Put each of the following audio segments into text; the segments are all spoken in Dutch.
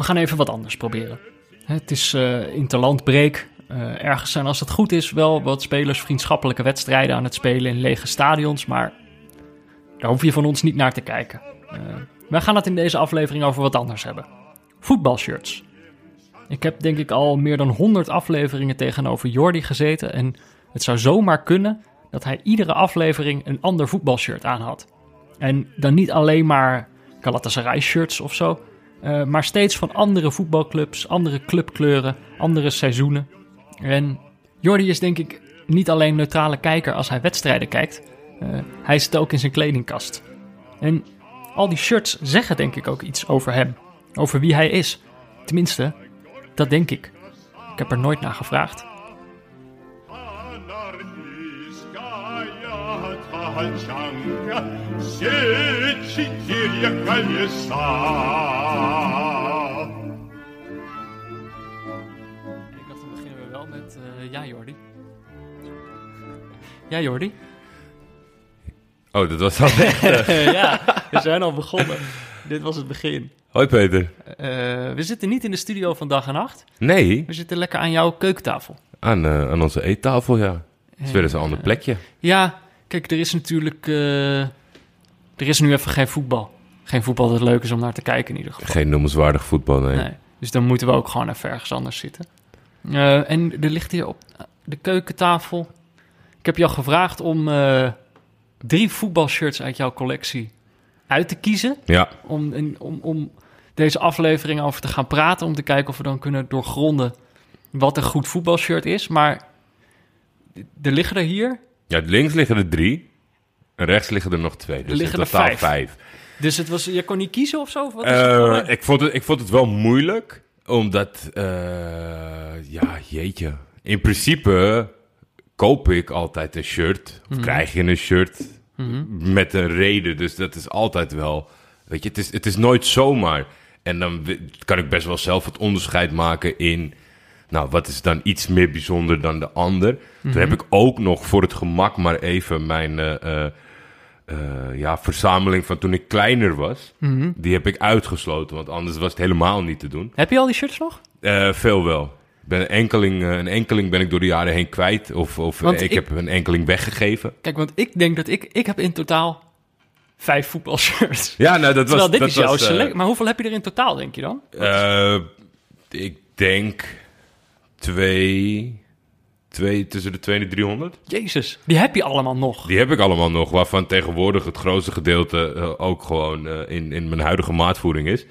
we gaan even wat anders proberen. Het is uh, interlandbreek. Eh, ergens zijn, als het goed is, wel wat spelers vriendschappelijke wedstrijden aan het spelen in lege stadions. Maar daar hoef je van ons niet naar te kijken. Uh, wij gaan het in deze aflevering over wat anders hebben. Voetbalshirts. Ik heb denk ik al meer dan 100 afleveringen tegenover Jordi gezeten. En het zou zomaar kunnen dat hij iedere aflevering een ander voetbalshirt aan had. En dan niet alleen maar Galatasaray shirts of zo. Uh, maar steeds van andere voetbalclubs, andere clubkleuren, andere seizoenen. En Jordi is denk ik niet alleen neutrale kijker als hij wedstrijden kijkt. Uh, hij zit ook in zijn kledingkast. En al die shirts zeggen denk ik ook iets over hem. Over wie hij is. Tenminste, dat denk ik. Ik heb er nooit naar gevraagd. Ik dacht, dan beginnen we wel met uh, ja, Jordi. Ja, Jordi. Oh, dat was al echt. ja, we zijn al begonnen. Dit was het begin. Hoi Peter. Uh, we zitten niet in de studio van dag en nacht. Nee. We zitten lekker aan jouw keukentafel. Aan, uh, aan onze eettafel, ja. Het is weer eens een ander plekje. Ja, kijk, er is natuurlijk... Uh, er is nu even geen voetbal. Geen voetbal dat leuk is om naar te kijken in ieder geval. Geen noemenswaardig voetbal, nee. nee. Dus dan moeten we ook gewoon even ergens anders zitten. Uh, en er ligt hier op de keukentafel... Ik heb jou gevraagd om uh, drie voetbalshirts uit jouw collectie uit te kiezen. Ja. Om, om, om deze aflevering over te gaan praten. Om te kijken of we dan kunnen doorgronden wat een goed voetbalshirt is. Maar er liggen er hier... Ja, links liggen er drie. En rechts liggen er nog twee. Dus liggen in totaal er vijf. vijf. Dus het was, je kon niet kiezen of zo? Wat is Uh, het ik, vond het, ik vond het wel moeilijk. Omdat, uh, ja, jeetje. In principe koop ik altijd een shirt. Of Mhm. krijg je een shirt met een reden. Dus dat is altijd wel... Weet je, het is, het is nooit zomaar. En dan kan ik best wel zelf het onderscheid maken in... Nou, wat is dan iets meer bijzonder dan de ander? Toen heb ik ook nog voor het gemak maar even mijn... eh, eh, ja, verzameling van toen ik kleiner was. Mhm. Die heb ik uitgesloten, want anders was het helemaal niet te doen. Heb je al die shirts nog? Eh, veel wel. Ben een, enkeling, eh, een enkeling ben ik door de jaren heen kwijt. Of, of ik, ik- heb een enkeling weggegeven. Kijk, want ik denk dat ik... Ik heb in totaal vijf voetbalshirts. Ja, nou, dat Terwijl was... dit dat is jouw was, select. Maar hoeveel heb je er in totaal, denk je dan? ik denk twee, twee, tussen de 200 en 300. Jezus, die heb je allemaal nog. Die heb ik allemaal nog, waarvan tegenwoordig het grootste gedeelte eh, ook gewoon eh, in, in mijn huidige maatvoering is.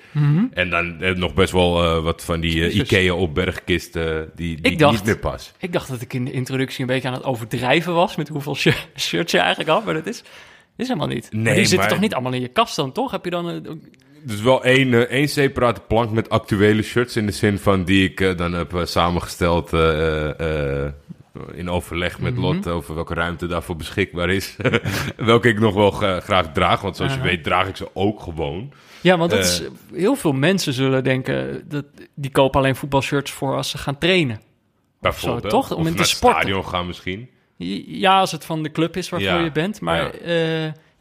En dan eh, nog best wel wat van die. Ikea opbergkisten die, die dacht- niet meer pas. Ik dacht dat ik in de introductie een beetje aan het overdrijven was... met hoeveel shi- shirts je eigenlijk had, maar dat is... is helemaal niet. maar Nee, die zitten maar- toch niet allemaal in je kast dan, toch? Heb je dan... een- Dus wel één, eh, één separate plank met actuele shirts in de zin van die ik eh, dan heb eh, samengesteld in overleg met Lot over welke ruimte daarvoor beschikbaar is. welke ik nog wel gra- graag draag, want zoals je weet draag ik ze ook gewoon. Ja, want dat is, heel veel mensen zullen denken... Dat, die kopen alleen voetbalshirts voor als ze gaan trainen. Bijvoorbeeld. toch? Om of in te het sporten. stadion gaan misschien. Ja, als het van de club is waarvoor Ja, je bent. Maar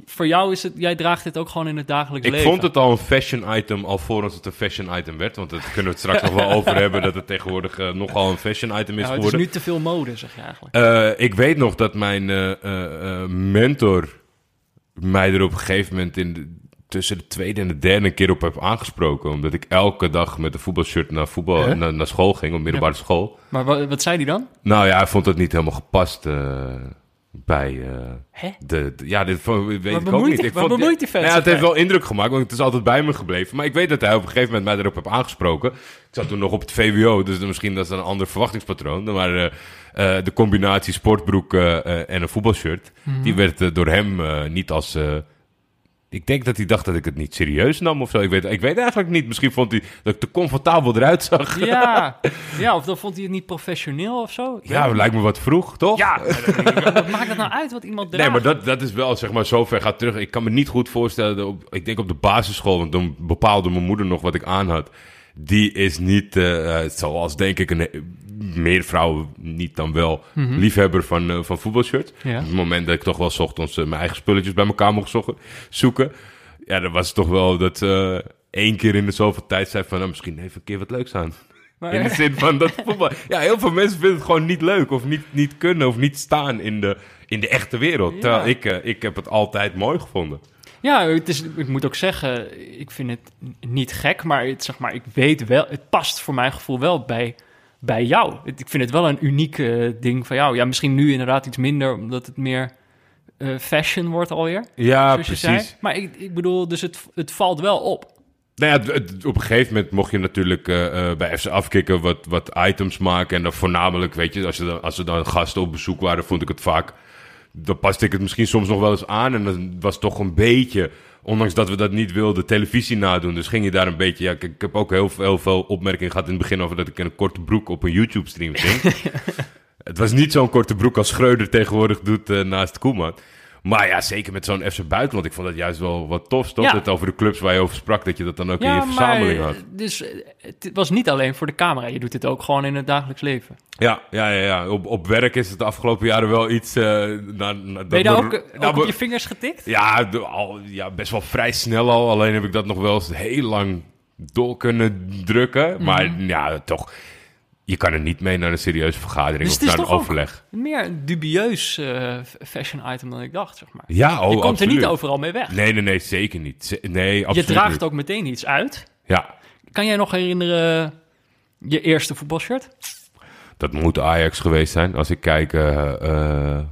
voor jou is het... Jij draagt dit ook gewoon in het dagelijks Ik leven. vond het al een fashion item, alvorens het een fashion item werd. Want daar kunnen we het straks nog wel over hebben, dat het tegenwoordig eh, nogal een fashion item is Ja, het is nu te veel mode, zeg je eigenlijk. Eh, ik weet nog dat mijn eh, mentor mij er op een gegeven moment in de- tussen de tweede en de derde keer op heb aangesproken. Omdat ik elke dag met een voetbalshirt naar, voetbal, Huh? naar, naar school ging, op middelbare school. Maar wa- wat, zei die dan? Nou ja, hij vond het niet helemaal gepast bij... eh, de, de- ja, dit weet ik ook niet. Ik vond, bemoeit die vent Nou ja, het heeft wel indruk gemaakt, want het is altijd bij me gebleven. Maar ik weet dat hij op een gegeven moment mij erop heeft aangesproken. Ik zat toen nog op het VWO, dus misschien dat is een ander verwachtingspatroon. Maar eh, de combinatie sportbroek en een voetbalshirt, Mhm. die werd door hem niet als... ik denk dat hij dacht dat ik het niet serieus nam of zo. Ik weet, ik weet eigenlijk niet. Misschien vond hij dat ik te comfortabel eruit zag. Ja, ja, of dan vond hij het niet professioneel of zo. Ik Ja, lijkt me wat vroeg, toch? Ja, wat maakt het nou uit wat iemand draagt? Nee, maar dat, dat is wel, zeg maar, zo ver gaat terug. Ik kan me niet goed voorstellen, op, ik denk op de basisschool, want dan bepaalde mijn moeder nog wat ik aan had. Die is niet, eh, zoals denk ik, een, meer vrouwen niet dan wel, liefhebber van, eh, van voetbalshirts. Mhm. Ja. Op het moment dat ik toch wel ochtends eh, mijn eigen spulletjes bij elkaar mocht zoeken, zoeken. Ja, dan was het toch wel dat... eh, één keer in de zoveel tijd zei van... Nou, misschien even een keer wat leuks aan. Maar- In de zin van dat voetbal... Ja, heel veel mensen vinden het gewoon niet leuk... of niet, niet kunnen of niet staan in de, in de echte wereld. Ja. Terwijl ik, ik heb het altijd mooi gevonden. Ja, het is, ik moet ook zeggen, ik vind het niet gek, maar, het, zeg maar ik weet wel, het past voor mijn gevoel wel bij, bij jou. Ik vind het wel een uniek eh, ding van jou. Ja, misschien nu inderdaad iets minder, omdat het meer eh, fashion wordt alweer. Ja, zei. precies. Maar ik, ik bedoel, dus het, het valt wel op. Nou ja, het- het- op een gegeven moment mocht je natuurlijk eh, bij FC Afkikken wat, wat items maken. En dan voornamelijk, weet je, als, er dan, als er dan gasten op bezoek waren, vond ik het vaak... Dan paste ik het misschien soms nog wel eens aan. En dan was het toch een beetje, ondanks dat we dat niet wilden, televisie nadoen. Dus ging je daar een beetje... Ja, ik, ik heb ook heel, veel- heel veel opmerkingen gehad in het begin over dat ik in een korte broek op een YouTube-stream ging. Het was niet zo'n korte broek als Schreuder tegenwoordig doet eh, naast Koeman. Maar ja, zeker met zo'n FC Buitenland. Ik vond dat juist wel wat tof, toch? Ja. Dat over de clubs waar je over sprak, dat je dat dan ook in je maar verzameling had. dus eh, het was niet alleen voor de camera. Je doet dit ook gewoon in het dagelijks leven. Ja, ja, ja. ja. Op, op werk is het de afgelopen jaren wel iets... eh na, na, Ben je daar dat ook, eh, nou, ook op je vingers getikt? ja, de- al, ja, best wel vrij snel al. Alleen heb ik dat nog wel eens heel lang door kunnen drukken. Mhm. Maar ja, toch... Je kan er niet mee naar een serieuze vergadering Dus of naar een overleg. Meer een dubieus eh, fashion item dan ik dacht, zeg maar. Ja, oh, je komt absoluut. er niet overal mee weg. Nee, nee, nee, zeker niet. Nee, absoluut je draagt niet. ook meteen iets uit. Ja, Kan jij nog herinneren je eerste voetbalshirt? Dat moet Ajax geweest zijn. Als ik kijk eh, eh,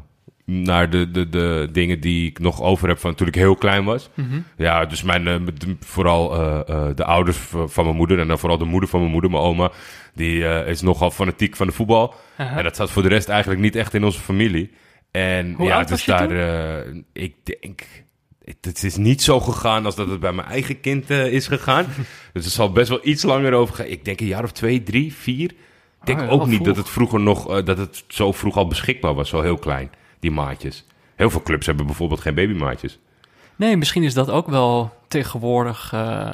naar de, de, de dingen die ik nog over heb van toen ik heel klein was. Mhm. Ja, dus mijn, eh, vooral eh, eh, de ouders van mijn moeder en dan vooral de moeder van mijn moeder, mijn oma. Die is nogal fanatiek van de voetbal. En dat zat voor de rest eigenlijk niet echt in onze familie. En Hoe ja, dus daar, ik denk, het, het is niet zo gegaan als dat het bij mijn eigen kind is gegaan. dus er zal best wel iets langer over gaan. Ik denk een jaar of twee, drie, vier. Ik denk Ah, ja, ook niet vroeg. dat het vroeger nog, dat het zo vroeg al beschikbaar was, zo heel klein, die maatjes. Heel veel clubs hebben bijvoorbeeld geen babymaatjes. Nee, misschien is dat ook wel tegenwoordig eh,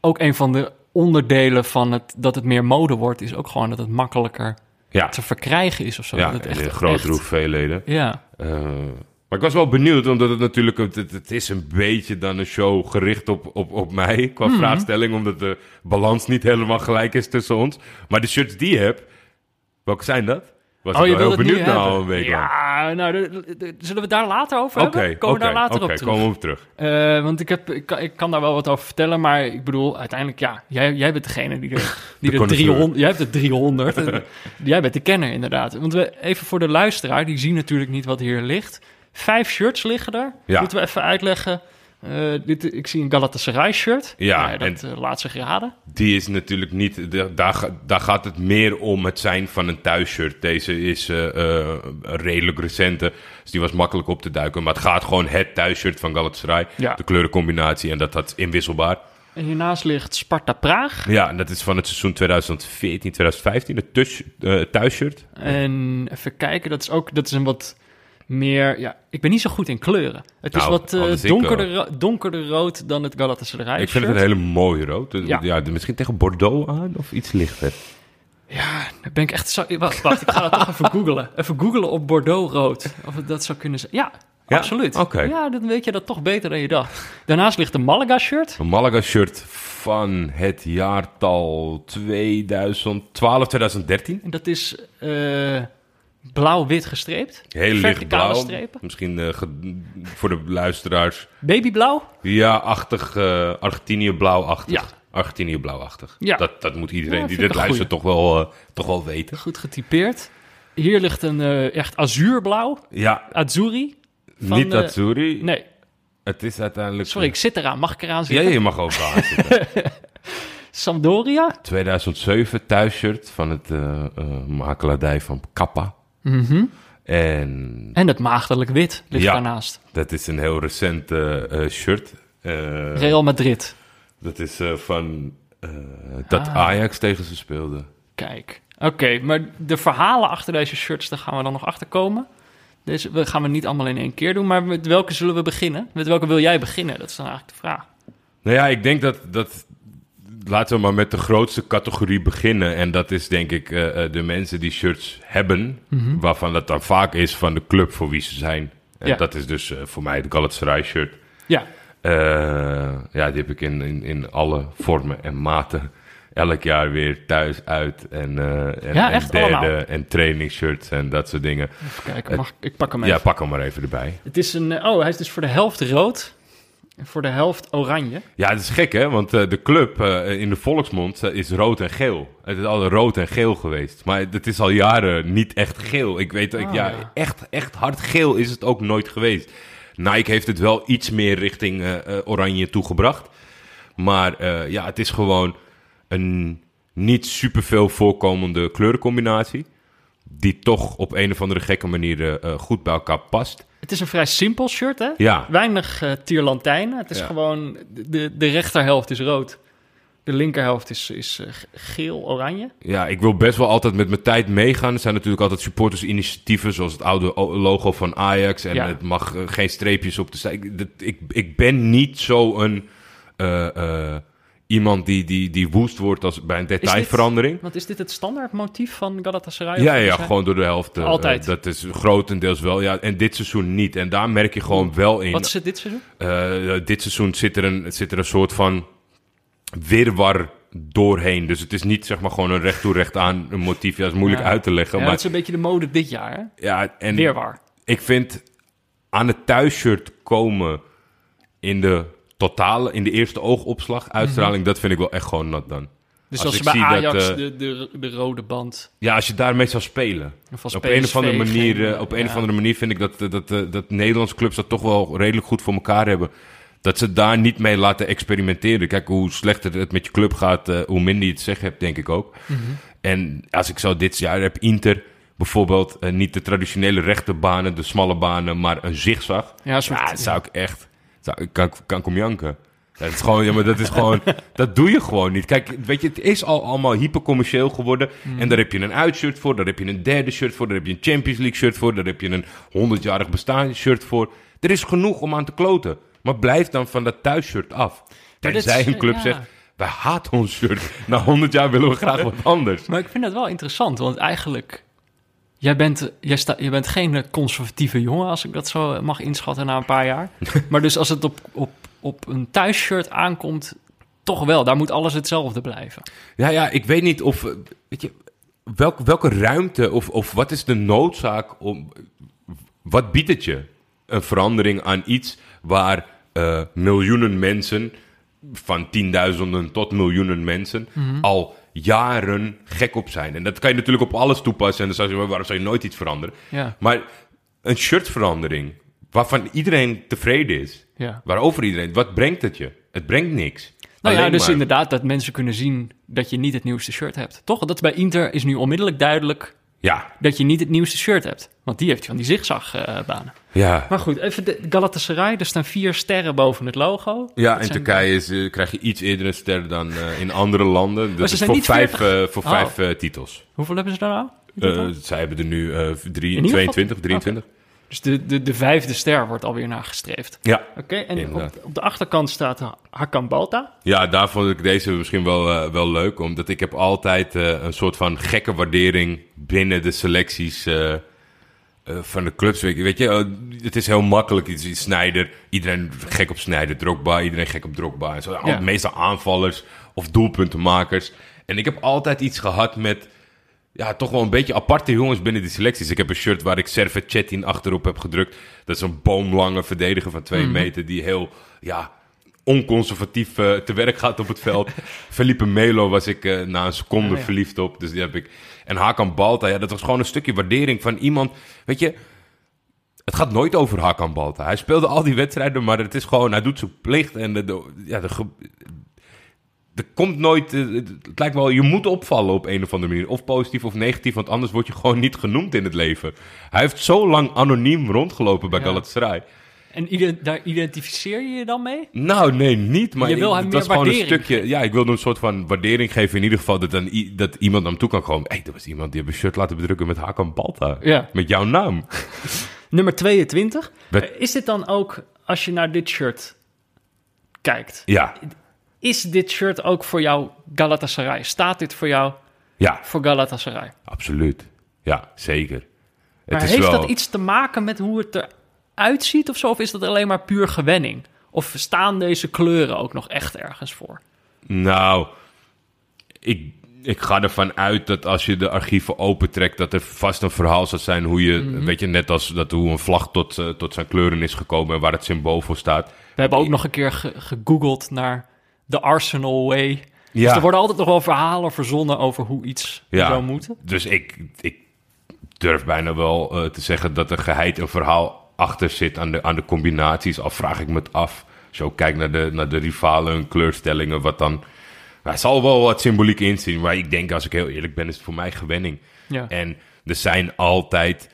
ook een van de onderdelen van het dat het meer mode wordt, is ook gewoon dat het makkelijker Ja, te verkrijgen is of zo. ja dat het echt, in grotere hoeveelheden. Ja, Eh, maar ik was wel benieuwd, omdat het natuurlijk... Het, het, het is een beetje dan een show gericht op, op, op mij qua Mhm. vraagstelling... omdat de balans niet helemaal gelijk is tussen ons. Maar de shirts die je hebt, welke zijn dat? Was oh, je heel benieuwd al hebben. een week lang. Ja, nou, de- de- de- zullen we het daar later over hebben? Komen we daar later op terug? komen we op terug. Eh, want ik, heb, ik, kan, ik kan daar wel wat over vertellen, maar ik bedoel, uiteindelijk, ja, jij, jij bent degene die er, die De er connoisseur. 300, jij hebt er 300. En jij bent de kenner, inderdaad. Want we, even voor de luisteraar, die zien natuurlijk niet wat hier ligt. Vijf shirts liggen er. Ja. Moeten we even uitleggen. Eh, dit, ik zie een Galatasaray shirt. Ja, Nou dat en- eh, laat zich raden. Die is natuurlijk niet... de- daar, daar gaat het meer om het zijn van een thuisshirt. Deze is eh, redelijk recente, dus die was makkelijk op te duiken. Maar het gaat gewoon het thuisshirt van Galatasaray. Ja. De kleurencombinatie en dat dat inwisselbaar. En hiernaast ligt Sparta Praag. Ja, en dat is van het seizoen 2014, 2015, het thuis, thuisshirt. En even kijken, dat is ook dat is een wat meer... Ja, ik ben niet zo goed in kleuren. Het is Nou, wat eh, donkerder, ro- donkerder rood dan het Galatasaray Ik vind het een hele mooie rood. Eh, Ja. Ja. de- misschien tegen Bordeaux aan of iets lichter. Ja, daar ben ik echt zo... Wacht, wacht ik ga dat toch even googlen. Even googlen op Bordeaux rood. Of het dat zou kunnen zijn. Ja, Ja? absoluut. Oké. Ja, dan weet je dat toch beter dan je dacht. Daarnaast ligt een Malaga shirt. Een Malaga shirt van het jaartal 2012, 2013. En dat is eh, blauw-wit gestreept. Heel lichtblauw. strepen. Misschien eh, voor de luisteraars. Babyblauw? Ja, achtig, eh Argentinië blauwachtig. Ja. Argentinië blauwachtig. Ja. Dat, dat moet iedereen Ja, die dit luistert toch wel, eh, toch wel weten. Goed getypeerd. Hier ligt een eh, echt azuurblauw. Ja, Azzurri. Van, niet eh, Azzurri. Nee, Het is uiteindelijk... sorry, ik zit eraan. Mag ik eraan Ja, zitten? je mag overal aan zitten. Sampdoria. 2007 thuisshirt van het eh eh, makelaardij van Kappa. Mhm. En En het maagdelijk wit ligt Ja. daarnaast. dat is een heel recent eh, shirt. Eh, Real Madrid. dat is eh, van dat Ah. Ajax tegen ze speelde. Kijk. Oké, maar de verhalen achter deze shirts, daar gaan we dan nog achter komen. Deze we gaan we niet allemaal in één keer doen, maar met welke zullen we beginnen? Met welke wil jij beginnen? Dat is dan eigenlijk de vraag. Nou ja, ik denk dat, dat... Laten we maar met de grootste categorie beginnen. En dat is denk ik eh, eh, de mensen die shirts hebben... Mhm. waarvan dat dan vaak is van de club voor wie ze zijn. En Ja. dat is dus eh, voor mij het Galatasaray shirt. Ja, ja, die heb ik in, in, in alle vormen en maten elk jaar weer thuis uit. En, en, Ja, en derde allemaal? en trainingsshirts en dat soort dingen. Even kijken, mag, ik pak hem even. Ja, pak hem maar even erbij. Het is een, oh, hij is dus voor de helft rood voor de helft oranje. Ja, dat is gek hè, want eh, de club eh, in de volksmond eh, is rood en geel. Het is altijd rood en geel geweest. Maar het is al jaren niet echt geel. Ik weet, ik, Oh, ja, ja. Echt, echt hard geel is het ook nooit geweest. Nike heeft het wel iets meer richting oranje toegebracht. Maar ja, het is gewoon een niet superveel voorkomende kleurencombinatie. Die toch op een of andere gekke manier goed bij elkaar past. Het is een vrij simpel shirt, hè? Ja, Weinig eh tierlantijnen. Het is Ja. gewoon, de, de rechterhelft is rood. De linkerhelft is, is eh, geel-oranje. Ja, ik wil best wel altijd met mijn tijd meegaan. Er zijn natuurlijk altijd supportersinitiatieven, zoals het oude logo van Ajax. En Ja. het mag eh, geen streepjes op de. Ik, ik, ik ben niet zo een iemand die, die, die woest wordt als bij een detailverandering. Want is dit het standaard motief van Galatasaray? Ja, ja, gewoon door de helft. eh, Altijd. eh, dat is grotendeels wel. Ja, en dit seizoen niet. En daar merk je gewoon wel in. Wat is het dit seizoen? Eh, dit seizoen zit er, een, zit er een soort van wirwar doorheen. Dus het is niet zeg maar gewoon een recht toe recht aan een motief. Ja, dat is moeilijk Ja. uit te leggen. Ja, maar dat is een beetje de mode dit jaar, hè? ja, en Weerwaar. ik vind aan het thuisshirt komen in de totale, in de eerste oogopslag, uitstraling, dat vind ik wel echt gewoon nat dan. Dus Als je bij dat, Ajax eh, de, de, de rode band... Ja, als je daarmee zou spelen. Op een of andere manier, geen- eh, op een ja. of andere manier vind ik dat, dat, dat, eh, dat Nederlandse clubs dat toch wel redelijk goed voor elkaar hebben. Dat ze daar niet mee laten experimenteren. Kijk, hoe slechter het met je club gaat, eh, hoe minder je het zeggen hebt, denk ik ook. Mhm. En als ik zo dit jaar heb, Inter bijvoorbeeld eh, niet de traditionele rechte banen, de smalle banen, maar een zigzag. Ja, soort- Ja, dat zou ik echt, kan, kan ik om janken. Ja, Dat is gewoon, ja, maar dat is gewoon, dat doe je gewoon niet. Kijk, weet je, het is al allemaal hypercommercieel geworden. Mhm. En daar heb je een uitshirt voor, daar heb je een derde shirt voor, daar heb je een Champions League shirt voor, daar heb je een 100-jarig bestaan shirt voor. Er is genoeg om aan te kloten. Maar blijf dan van dat thuisshirt af. Tenzij is- een club ja. zegt, wij haten ons shirt. Na 100 jaar willen we graag wat anders. Maar ik vind dat wel interessant, want eigenlijk... Jij bent, jij sta, je bent geen eh, conservatieve jongen, als ik dat zo mag inschatten na een paar jaar. maar dus als het op, op, op een thuisshirt aankomt, toch wel. Daar moet alles hetzelfde blijven. Ja, ja, ik weet niet of. eh, Weet je, welk, welke ruimte of, of wat is de noodzaak om. Wat biedt het je? Een verandering aan iets waar eh, miljoenen mensen, van tienduizenden tot miljoenen mensen, al jaren gek op zijn. En dat kan je natuurlijk op alles toepassen. En dan zou je zeggen, waarom zou je nooit iets veranderen? Ja, Maar een shirtverandering, waarvan iedereen tevreden is, ja. waarover iedereen, wat brengt het je? Het brengt niks. Nou ja, dus maar- inderdaad dat mensen kunnen zien dat je niet het nieuwste shirt hebt. Toch? Dat bij Inter is nu onmiddellijk duidelijk Ja, dat je niet het nieuwste shirt hebt. Want die heeft van die zigzagbanen. ja. maar goed, even de Galatasaray. Er staan vier sterren boven het logo. Ja, Dat in zijn- Turkije is, eh, krijg je iets eerder een ster dan eh, in andere landen. Dat is voor vijf, 40? eh, voor Oh. vijf eh, titels. Hoeveel hebben ze daar nou? Eh, zij hebben er nu eh, drie, In ieder geval- 22, 23. Dus de, de, de vijfde ster wordt alweer nagestreefd. Ja. Oké, en op, op de achterkant staat Hakan Balta. ja, daar vond ik deze misschien wel, eh, wel leuk. Omdat ik heb altijd eh, een soort van gekke waardering binnen de selecties eh, eh, van de clubs. Weet je, eh, het is heel makkelijk. Het is Snyder, iedereen gek op Snyder. Drogba, iedereen gek op Drogba. En zo, Ja. Meestal aanvallers of doelpuntenmakers. En ik heb altijd iets gehad met... ja, toch wel een beetje aparte jongens binnen die selecties. Ik heb een shirt waar ik Servet achterop heb gedrukt. Dat is een boomlange verdediger van twee meter die heel, ja, onconservatief eh, te werk gaat op het veld. Felipe Melo was ik eh, na een seconde ja. verliefd op, dus die heb ik. En Hakan Balta, ja, dat was gewoon een stukje waardering van iemand, weet je... Het gaat nooit over Hakan Balta. Hij speelde al die wedstrijden, maar het is gewoon, hij doet zijn plicht en de, de- ja, de, er komt nooit, eh, het lijkt wel, je moet opvallen op een of andere manier. Of positief of negatief, want anders word je gewoon niet genoemd in het leven. Hij heeft zo lang anoniem rondgelopen bij Ja. Galatasaray. En daar identificeer je je dan mee? Nou, nee, niet. Maar Je wil ik- hem meer was gewoon een stukje. Ja, ik wilde een soort van waardering geven. In ieder geval dat, dan, i- dat iemand naar hem toe kan komen. Hé, hey, er was iemand die heeft een shirt laten bedrukken met Hakan Balta. Ja. Met jouw naam. Nummer 22. Met- Eh, Is dit dan ook, als je naar dit shirt kijkt, Ja, is dit shirt ook voor jou Galatasaray? Staat dit voor jou ja, voor Galatasaray? absoluut. Ja, zeker. Maar het is heeft dat iets te maken met hoe het eruit ziet of zo? Of is dat alleen maar puur gewenning? Of staan deze kleuren ook nog echt ergens voor? Nou, ik, ik ga ervan uit dat als je de archieven opentrekt, dat er vast een verhaal zal zijn hoe je, Mhm. weet je, net als dat hoe een vlag tot, eh, tot zijn kleuren is gekomen en waar het symbool voor staat. We hebben ook nog een keer ge- gegoogeld naar de Arsenal Way. Dus Ja. er worden altijd nog wel verhalen verzonnen over hoe iets Ja. zou moeten. Dus ik, ik durf bijna wel eh, te zeggen dat er geheid een verhaal achter zit aan de, aan de combinaties. Al vraag ik me het af. Als je ook kijkt naar de, naar de rivalen, hun kleurstellingen, wat dan... Er zal wel wat symboliek in zien, maar ik denk, als ik heel eerlijk ben, is het voor mij gewenning. Ja. En er zijn altijd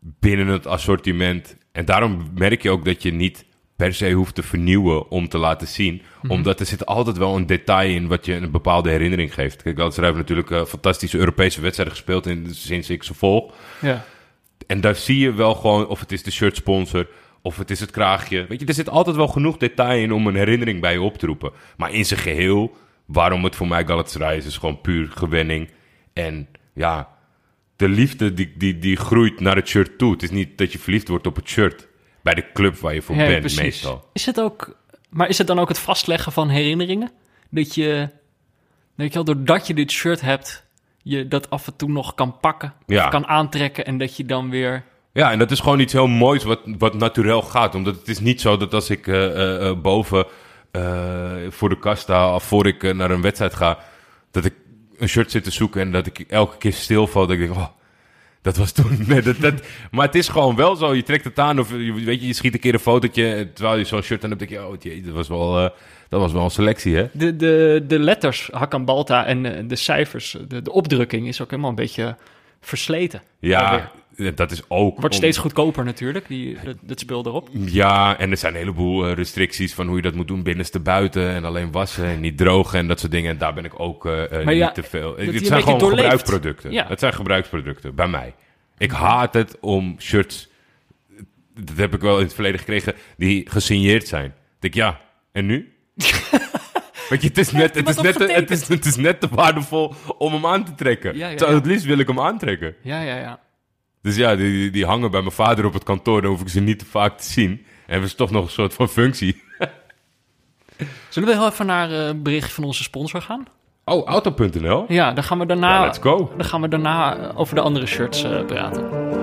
binnen het assortiment. En daarom merk je ook dat je niet per se hoeft te vernieuwen om te laten zien. Omdat er zit altijd wel een detail in wat je een bepaalde herinnering geeft. Kijk, Galatasaray heeft natuurlijk eh, fantastische Europese wedstrijden gespeeld in, sinds ik ze volg. Ja. En daar zie je wel gewoon of het is de shirt sponsor of het is het kraagje. Weet je, er zit altijd wel genoeg detail in om een herinnering bij je op te roepen. Maar in zijn geheel, waarom het voor mij Galatasaray is, is gewoon puur gewenning. En ja, de liefde die, die, die groeit naar het shirt toe. Het is niet dat je verliefd wordt op het shirt bij de club waar je voor Ja, bent precies. meestal. Is het ook, maar is het dan ook het vastleggen van herinneringen? Dat je, weet je wel, doordat je dit shirt hebt, je dat af en toe nog kan pakken, Ja. of kan aantrekken en dat je dan weer... Ja, en dat is gewoon iets heel moois wat, wat natuurlijk gaat. Omdat het is niet zo dat als ik eh, eh, eh, boven voor de kast sta of voor ik naar een wedstrijd ga, dat ik een shirt zit te zoeken en dat ik elke keer stilval. Dat ik denk, oh, dat was toen. Nee, dat, dat, maar het is gewoon wel zo. Je trekt het aan of je, weet je, je schiet een keer een fotootje terwijl je zo'n shirt aan hebt. denk je, oh jee, dat was wel, dat was wel een selectie, hè? De, de, de letters, Hakan Balta en eh, de cijfers, de, de opdrukking is ook helemaal een beetje versleten. Alweer. Ja, dat is ook. Wordt steeds goedkoper natuurlijk, die, dat, dat speel erop. Ja, en er zijn een heleboel eh, restricties van hoe je dat moet doen binnenste buiten en alleen wassen en niet drogen en dat soort dingen. En daar ben ik ook eh, ja, niet te veel. Het zijn gewoon gebruiksproducten. Ja. Het zijn gebruiksproducten bij mij. Ik haat het om shirts, dat heb ik wel in het verleden gekregen, die gesigneerd zijn. Ik denk ja, en nu? Weet je, het is, net, het, is net, het, is, het is net te waardevol om hem aan te trekken. Ja, ja. Het liefst wil ik hem aantrekken. Ja, ja, ja. Dus ja, die, die- hangen bij mijn vader op het kantoor. Dan hoef ik ze niet te vaak te zien. En hebben ze toch nog een soort van functie. Zullen we heel even naar eh, een bericht van onze sponsor gaan? Oh, auto.nl? Ja, dan gaan we daarna, Ja, let's go. Dan gaan we daarna over de andere shirts eh, praten.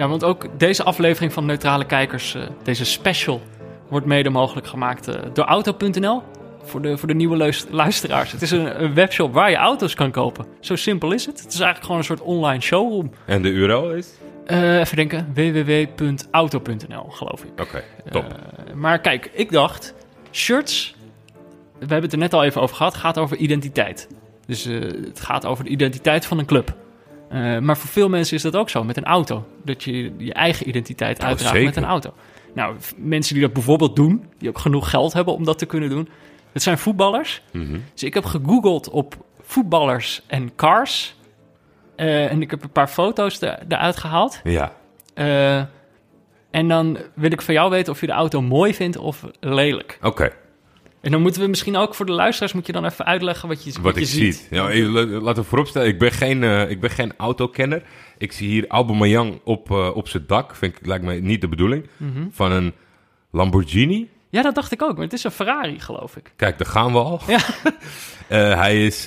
Ja, want ook deze aflevering van Neutrale Kijkers, eh, deze special, wordt mede mogelijk gemaakt eh, door Auto.nl. Voor de, voor de nieuwe luis- luisteraars. Het is een, een webshop waar je auto's kan kopen. Zo simpel is het. Het is eigenlijk gewoon een soort online showroom. En de URL is? Eh, even denken, www.auto.nl geloof ik. Oké, top. Maar kijk, ik dacht, shirts, we hebben het er net al even over gehad, gaat over identiteit. Dus het gaat over de identiteit van een club. Eh, maar voor veel mensen is dat ook zo met een auto. Dat je je eigen identiteit Oh, uitdraagt zeker. met een auto. Nou, mensen die dat bijvoorbeeld doen, die ook genoeg geld hebben om dat te kunnen doen, dat zijn voetballers. Mhm. Dus ik heb gegoogeld op voetballers en cars. Eh, en ik heb een paar foto's er, eruit gehaald. Ja. Eh, en dan wil ik van jou weten of je de auto mooi vindt of lelijk. Oké, En dan moeten we misschien ook voor de luisteraars... moet je dan even uitleggen wat je, wat je ik ziet. Ja, laten we vooropstellen, ik ben geen, eh, ik ben geen autokenner. Ik zie hier Aubameyang op, eh, op zijn dak. Vind ik, lijkt mij niet de bedoeling. Mhm. Van een Lamborghini. Ja, dat dacht ik ook. Maar het is een Ferrari, geloof ik. Kijk, daar gaan we al. Ja. Eh, hij is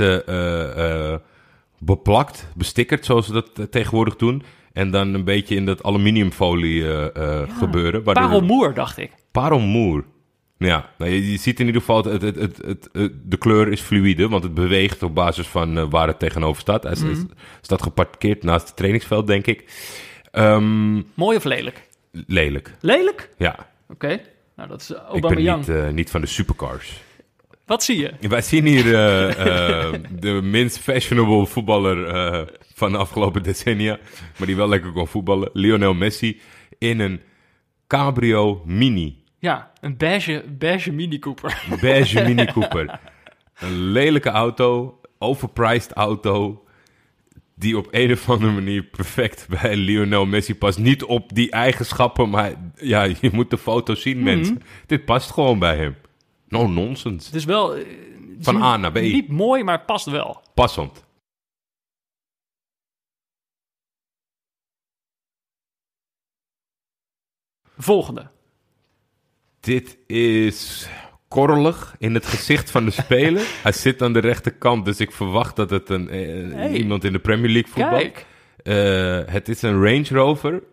beplakt, bestickerd, zoals ze dat tegenwoordig doen. En dan een beetje in dat aluminiumfolie gebeuren. waardoor- Parelmoer, dacht ik. Parelmoer. Ja, nou, je, je ziet in ieder geval, het, het, het, de kleur is fluïde, want het beweegt op basis van eh, waar het tegenover staat. Hij is- Mhm. staat geparkeerd naast het trainingsveld, denk ik. Ehm, Mooi of lelijk? lelijk, Lelijk? ja. Oké. Nou, dat is Ik ben niet, eh, niet van de supercars. Wat zie je? Wij zien hier eh, de minst fashionable voetballer van de afgelopen decennia, maar die wel lekker kon voetballen. Lionel Messi in een Cabrio Mini. Ja, een beige, beige Mini Cooper. Een beige Mini Cooper. Een lelijke auto, overpriced auto. die op een of andere manier perfect bij Lionel Messi past. Niet op die eigenschappen, maar ja, je moet de foto zien, Mhm. mensen. Dit past gewoon bij hem. No nonsense. Het is wel... eh, Van A naar B. Niet mooi, maar het past wel. Passend. Volgende. Dit is korrelig in het gezicht van de speler. Hij zit aan de rechterkant, dus ik verwacht dat het een, eh, Hey. iemand in de Premier League voetbal. Eh, het is een Range Rover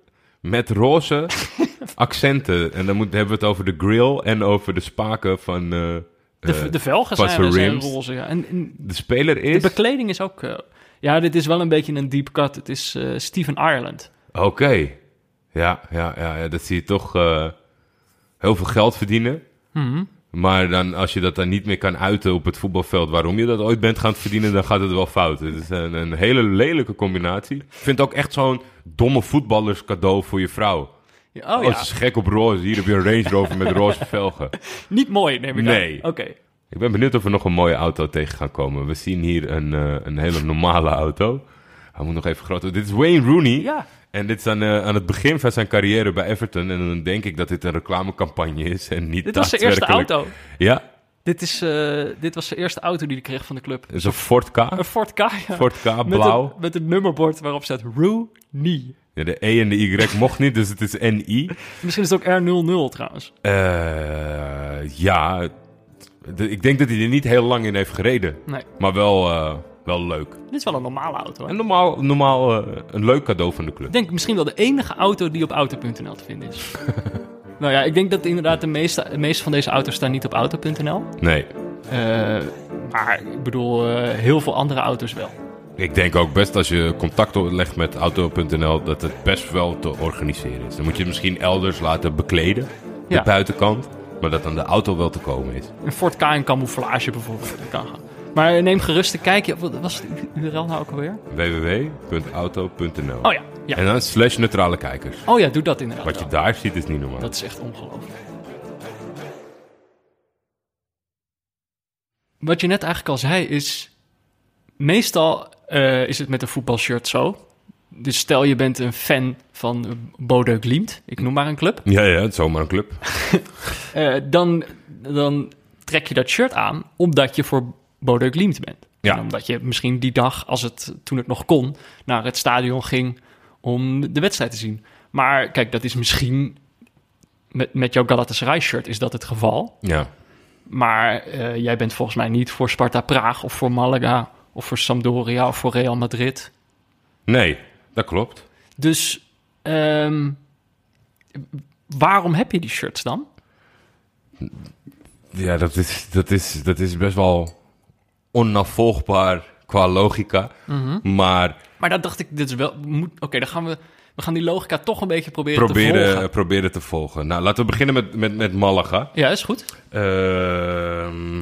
met roze accenten. En dan moet, hebben we het over de grill en over de spaken van... eh, De, de velgen van zijn, roze. Ja. En, en de speler de is... bekleding is ook... ja, dit is wel een beetje een deep cut. Het is Steven Ireland. Oké. Ja, ja, ja, ja, dat zie je toch heel veel geld verdienen. Mhm. Maar dan, als je dat dan niet meer kan uiten op het voetbalveld waarom je dat ooit bent gaan verdienen, dan gaat het wel fout. Het is een, een hele lelijke combinatie. Ik vind het ook echt zo'n domme voetballers cadeau voor je vrouw. Ja, oh Oh, ja, ze is gek op roze. Hier heb je een Range Rover met roze velgen. niet mooi neem ik Nee. Oké. Ik ben benieuwd of we nog een mooie auto tegen gaan komen. We zien hier een, eh, een hele normale auto. Hij moet nog even groter. Dit is Wayne Rooney. Ja, En dit is aan, eh, aan het begin van zijn carrière bij Everton. En dan denk ik dat dit een reclamecampagne is en niet dit was zijn eerste auto. Ja, Dit, is, eh, dit was zijn eerste auto die hij kreeg van de club. het is een Ford K. Een Ford K. ja. Ford K, Met blauw. een, met een nummerbord waarop staat Rooney. Ja, de E en de Y mocht niet, dus het is NI. Misschien is het ook R00 trouwens. Eh ja, ik denk dat hij er niet heel lang in heeft gereden. Nee, Maar wel, wel leuk. dit is wel een normale auto. hè? En normaal, normaal eh, een leuk cadeau van de club. Ik denk misschien wel de enige auto die op auto.nl te vinden is. nou ja, ik denk dat inderdaad de meeste, de meeste van deze auto's staan niet op auto.nl. Nee, Eh, maar ik bedoel, eh, heel veel andere auto's wel. ik denk ook best als je contact legt met auto.nl dat het best wel te organiseren is. Dan moet je het misschien elders laten bekleden, de Ja. buitenkant. Maar dat aan de auto wel te komen is. Een Ford K in camouflage bijvoorbeeld. Dat kan gaan. Maar neem gerust een kijkje. Wat was het URL nou ook alweer? www.auto.nl Oh ja, ja. En dan slash neutrale kijkers. Oh ja, doe dat inderdaad Wat je daar ziet is niet normaal. Dat is echt ongelooflijk. Wat je net eigenlijk al zei is... Meestal eh, is het met een voetbalshirt zo. Dus stel je bent een fan van Bodø Glimt. Ik noem maar een club. Ja, ja, het is zomaar een club. Eh, dan, dan trek je dat shirt aan omdat je voor Bodø Glimt bent. Ja. En omdat je misschien die dag, als het, toen het nog kon, naar het stadion ging om de wedstrijd te zien. Maar kijk, dat is misschien met, met jouw Galatasaray shirt is dat het geval. Ja. Maar eh, jij bent volgens mij niet voor Sparta Praag of voor Malaga of voor Sampdoria of voor Real Madrid. Nee, dat klopt. Dus ehm, waarom heb je die shirts dan? Ja, dat is, dat is, dat is best wel onafvolgbaar qua logica. Mhm. Maar Maar dat dacht ik, dit is wel. Oké, dan gaan we. We gaan die logica toch een beetje proberen, te volgen. proberen, proberen te volgen. Nou, laten we beginnen met, met, met Malaga. Ja, is goed. Ehm,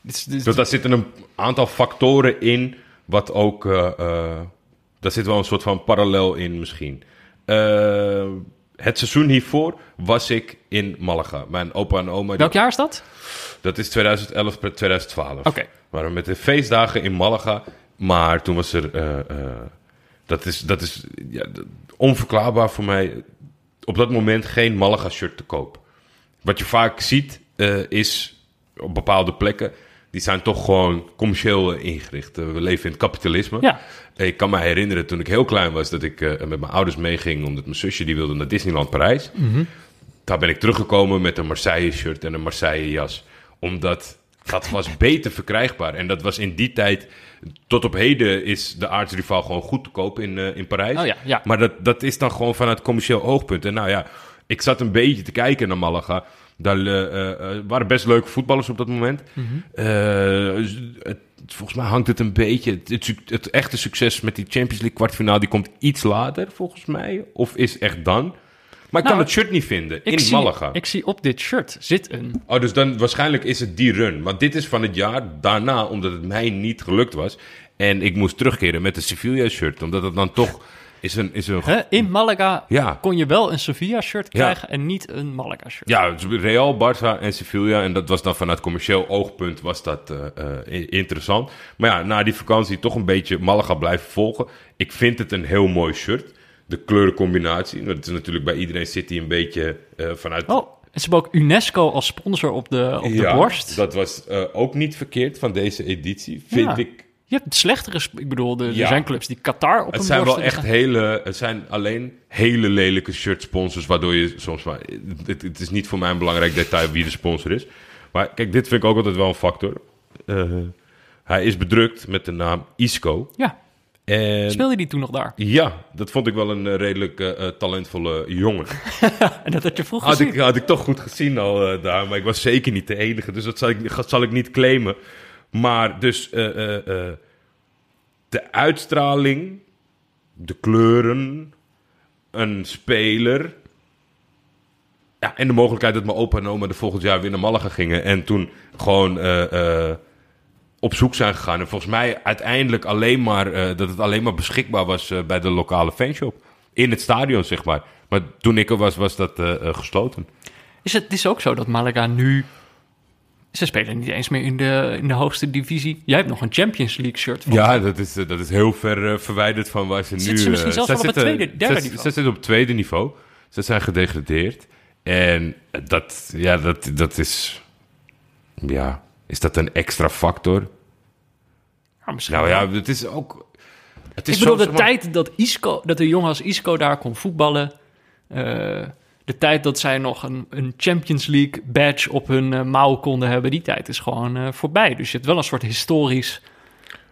Dit is, dit is- dus daar zitten een aantal factoren in, wat ook... eh, daar zit wel een soort van parallel in misschien. Het seizoen hiervoor was ik in Malaga. Mijn opa en oma... die- Welk jaar is dat? Dat is 2011, 2012. Oké. We waren met de feestdagen in Malaga. Maar toen was er... eh, eh, dat is, dat is ja, onverklaarbaar voor mij. Op dat moment geen Malaga-shirt te koop. Wat je vaak ziet eh, is op bepaalde plekken... die zijn toch gewoon commercieel ingericht. We leven in het kapitalisme. Ja. Ik kan me herinneren toen ik heel klein was... dat ik eh, met mijn ouders meeging... omdat mijn zusje die wilde naar Disneyland Parijs. Daar ben ik teruggekomen met een Marseille-shirt en een Marseille-jas. Omdat dat was beter verkrijgbaar. En dat was in die tijd... Tot op heden is de aardsrivaal gewoon goed te kopen in, eh, in Parijs. Oh ja, ja. Maar dat, dat is dan gewoon vanuit commercieel oogpunt. En nou ja, ik zat een beetje te kijken naar Malaga. Daar eh, waren best leuke voetballers op dat moment. Het- volgens mij hangt het een beetje... Het, het, suc- het echte succes met die Champions League kwartfinale... die komt iets later, volgens mij. Of is echt dan. Maar ik Nou, kan het shirt niet vinden in zie, Malaga. ik zie op dit shirt zit een. Oh, dus dan waarschijnlijk is het die run. Want dit is van het jaar daarna, omdat het mij niet gelukt was. En ik moest terugkeren met een Sevilla shirt. Omdat het dan toch is een... Is een Hè? In Malaga ja, kon je wel een Sevilla-shirt Ja. krijgen en niet een Malaga-shirt. ja, dus Real, Barça en Sevilla. En dat was dan vanuit commercieel oogpunt was dat eh, eh, interessant. Maar ja, na die vakantie toch een beetje Malaga blijven volgen. Ik vind het een heel mooi shirt. De kleurencombinatie. Dat is natuurlijk bij iedereen zit een beetje eh, vanuit... Oh, en ze hebben ook UNESCO als sponsor op de, op de ja, borst. dat was ook niet verkeerd van deze editie, vind Ja. ik. Je hebt slechtere... Ik bedoel, de, er zijn clubs die Qatar op Het zijn wel echt hele... Het zijn alleen hele lelijke shirt sponsors, waardoor je soms maar... Het, het is niet voor mij een belangrijk detail wie de sponsor is. Maar kijk, dit vind ik ook altijd wel een factor. Eh, hij is bedrukt met de naam Isco. Ja, En speelde die toen nog daar? ja, dat vond ik wel een eh, redelijk eh, talentvolle jongen. En dat had je vroeger Had gezien. ik, had ik toch goed gezien al daar, maar ik was zeker niet de enige. Dus dat zal ik, zal ik niet claimen. Maar dus eh, eh, eh, de uitstraling, de kleuren, een speler... Ja, en de mogelijkheid dat mijn opa en oma de volgend jaar weer naar Malaga gingen. En toen gewoon op zoek zijn gegaan. En volgens mij uiteindelijk alleen maar... dat het alleen maar beschikbaar was bij de lokale fanshop. In het stadion, zeg maar. Maar toen ik er was, was dat gesloten. Is het is ook zo dat Malaga nu... Ze spelen niet eens meer in de, in de hoogste divisie. Jij hebt nog een Champions League shirt van. Ja, dat is, eh, dat is heel ver eh, verwijderd van waar ze nu... Ze misschien eh, zelfs wel op het zitten- tweede, derde niveau? Ze zitten op het tweede niveau. Ze zijn gedegradeerd. En dat, ja, dat, dat is... Ja, is dat een extra factor? Ja, misschien Nou ja, het is ook... Het is Ik bedoel, zo- de tijd dat, Isco, dat een jongen als Isco daar kon voetballen... de tijd dat zij nog een, een Champions League badge op hun eh, mouw konden hebben... die tijd is gewoon eh, voorbij. Dus je hebt wel een soort historisch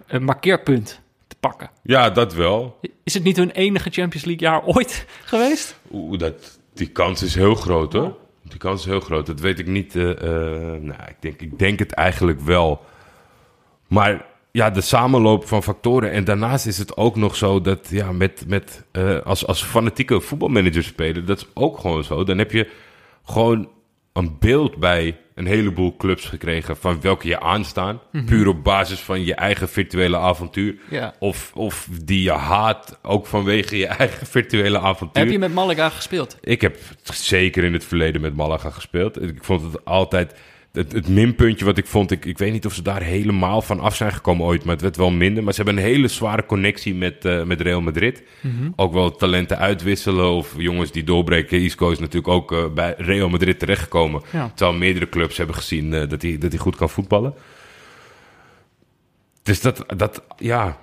eh, markeerpunt te pakken. Ja, dat wel. Is het niet hun enige Champions League jaar ooit geweest? Oeh, dat, die kans is heel groot, hoor. Die kans is heel groot. Dat weet ik niet. nou, ik denk, ik denk het eigenlijk wel. Maar ja, de samenloop van factoren. En daarnaast is het ook nog zo dat ja, met, met, eh, als, als fanatieke voetbalmanager spelen, dat is ook gewoon zo. Dan heb je gewoon een beeld bij een heleboel clubs gekregen van welke je aanstaan. Puur op basis van je eigen virtuele avontuur. Ja. Of, of die je haat, ook vanwege je eigen virtuele avontuur. Heb je met Malaga gespeeld? Ik heb zeker in het verleden met Malaga gespeeld. Ik vond het altijd... Het, het minpuntje wat ik vond... Ik, ik weet niet of ze daar helemaal van af zijn gekomen ooit... maar het werd wel minder. Maar ze hebben een hele zware connectie met, eh, met Real Madrid. Ook wel talenten uitwisselen of jongens die doorbreken. Isco is natuurlijk ook eh, bij Real Madrid terechtgekomen. Ja. Terwijl meerdere clubs hebben gezien eh, dat hij dat hij goed kan voetballen. Dus dat, dat ja...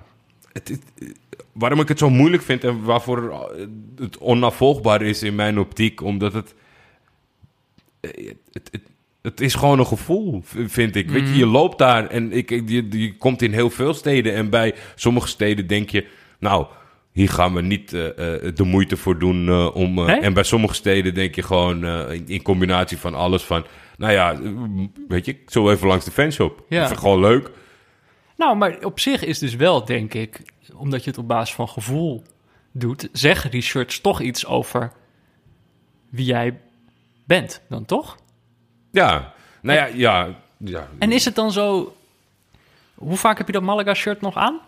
Het, het- waarom ik het zo moeilijk vind en waarvoor het onnavolgbaar is in mijn optiek, omdat het. Het, het, het, is gewoon een gevoel, vind ik. Weet je, je loopt daar en ik, je, je komt in heel veel steden. En bij sommige steden denk je, nou, hier gaan we niet eh, eh, de moeite voor doen eh, om. Nee? En bij sommige steden denk je gewoon in, in combinatie van alles van. Nou ja, weet je, zal even langs de fanshop. Ja. Vind het gewoon leuk. Nou, maar op zich is dus wel, denk ik, omdat je het op basis van gevoel doet, zeggen die shirts toch iets over wie jij bent, dan toch? Ja, nou ja, ja. ja. En is het dan zo... Hoe vaak heb je dat Malaga-shirt nog aan?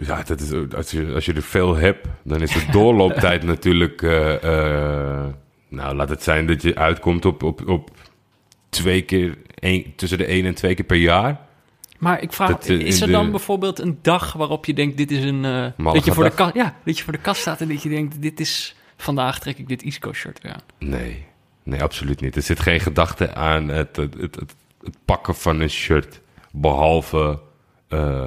Ja, dat is, als, je, als je er veel hebt, dan is de doorlooptijd natuurlijk... eh, eh, nou, laat het zijn dat je uitkomt op, op, op twee keer... tussen de één en twee keer per jaar. Maar ik vraag, Dat, eh, is er de- dan bijvoorbeeld een dag waarop je denkt, dit is een... dat, je voor de ja, dat je voor de kast staat en dat je denkt, dit is... Vandaag trek ik dit Isco-shirt weer aan. Nee, nee, absoluut niet. Er zit geen gedachte aan het, het, het, pakken van een shirt. Behalve eh,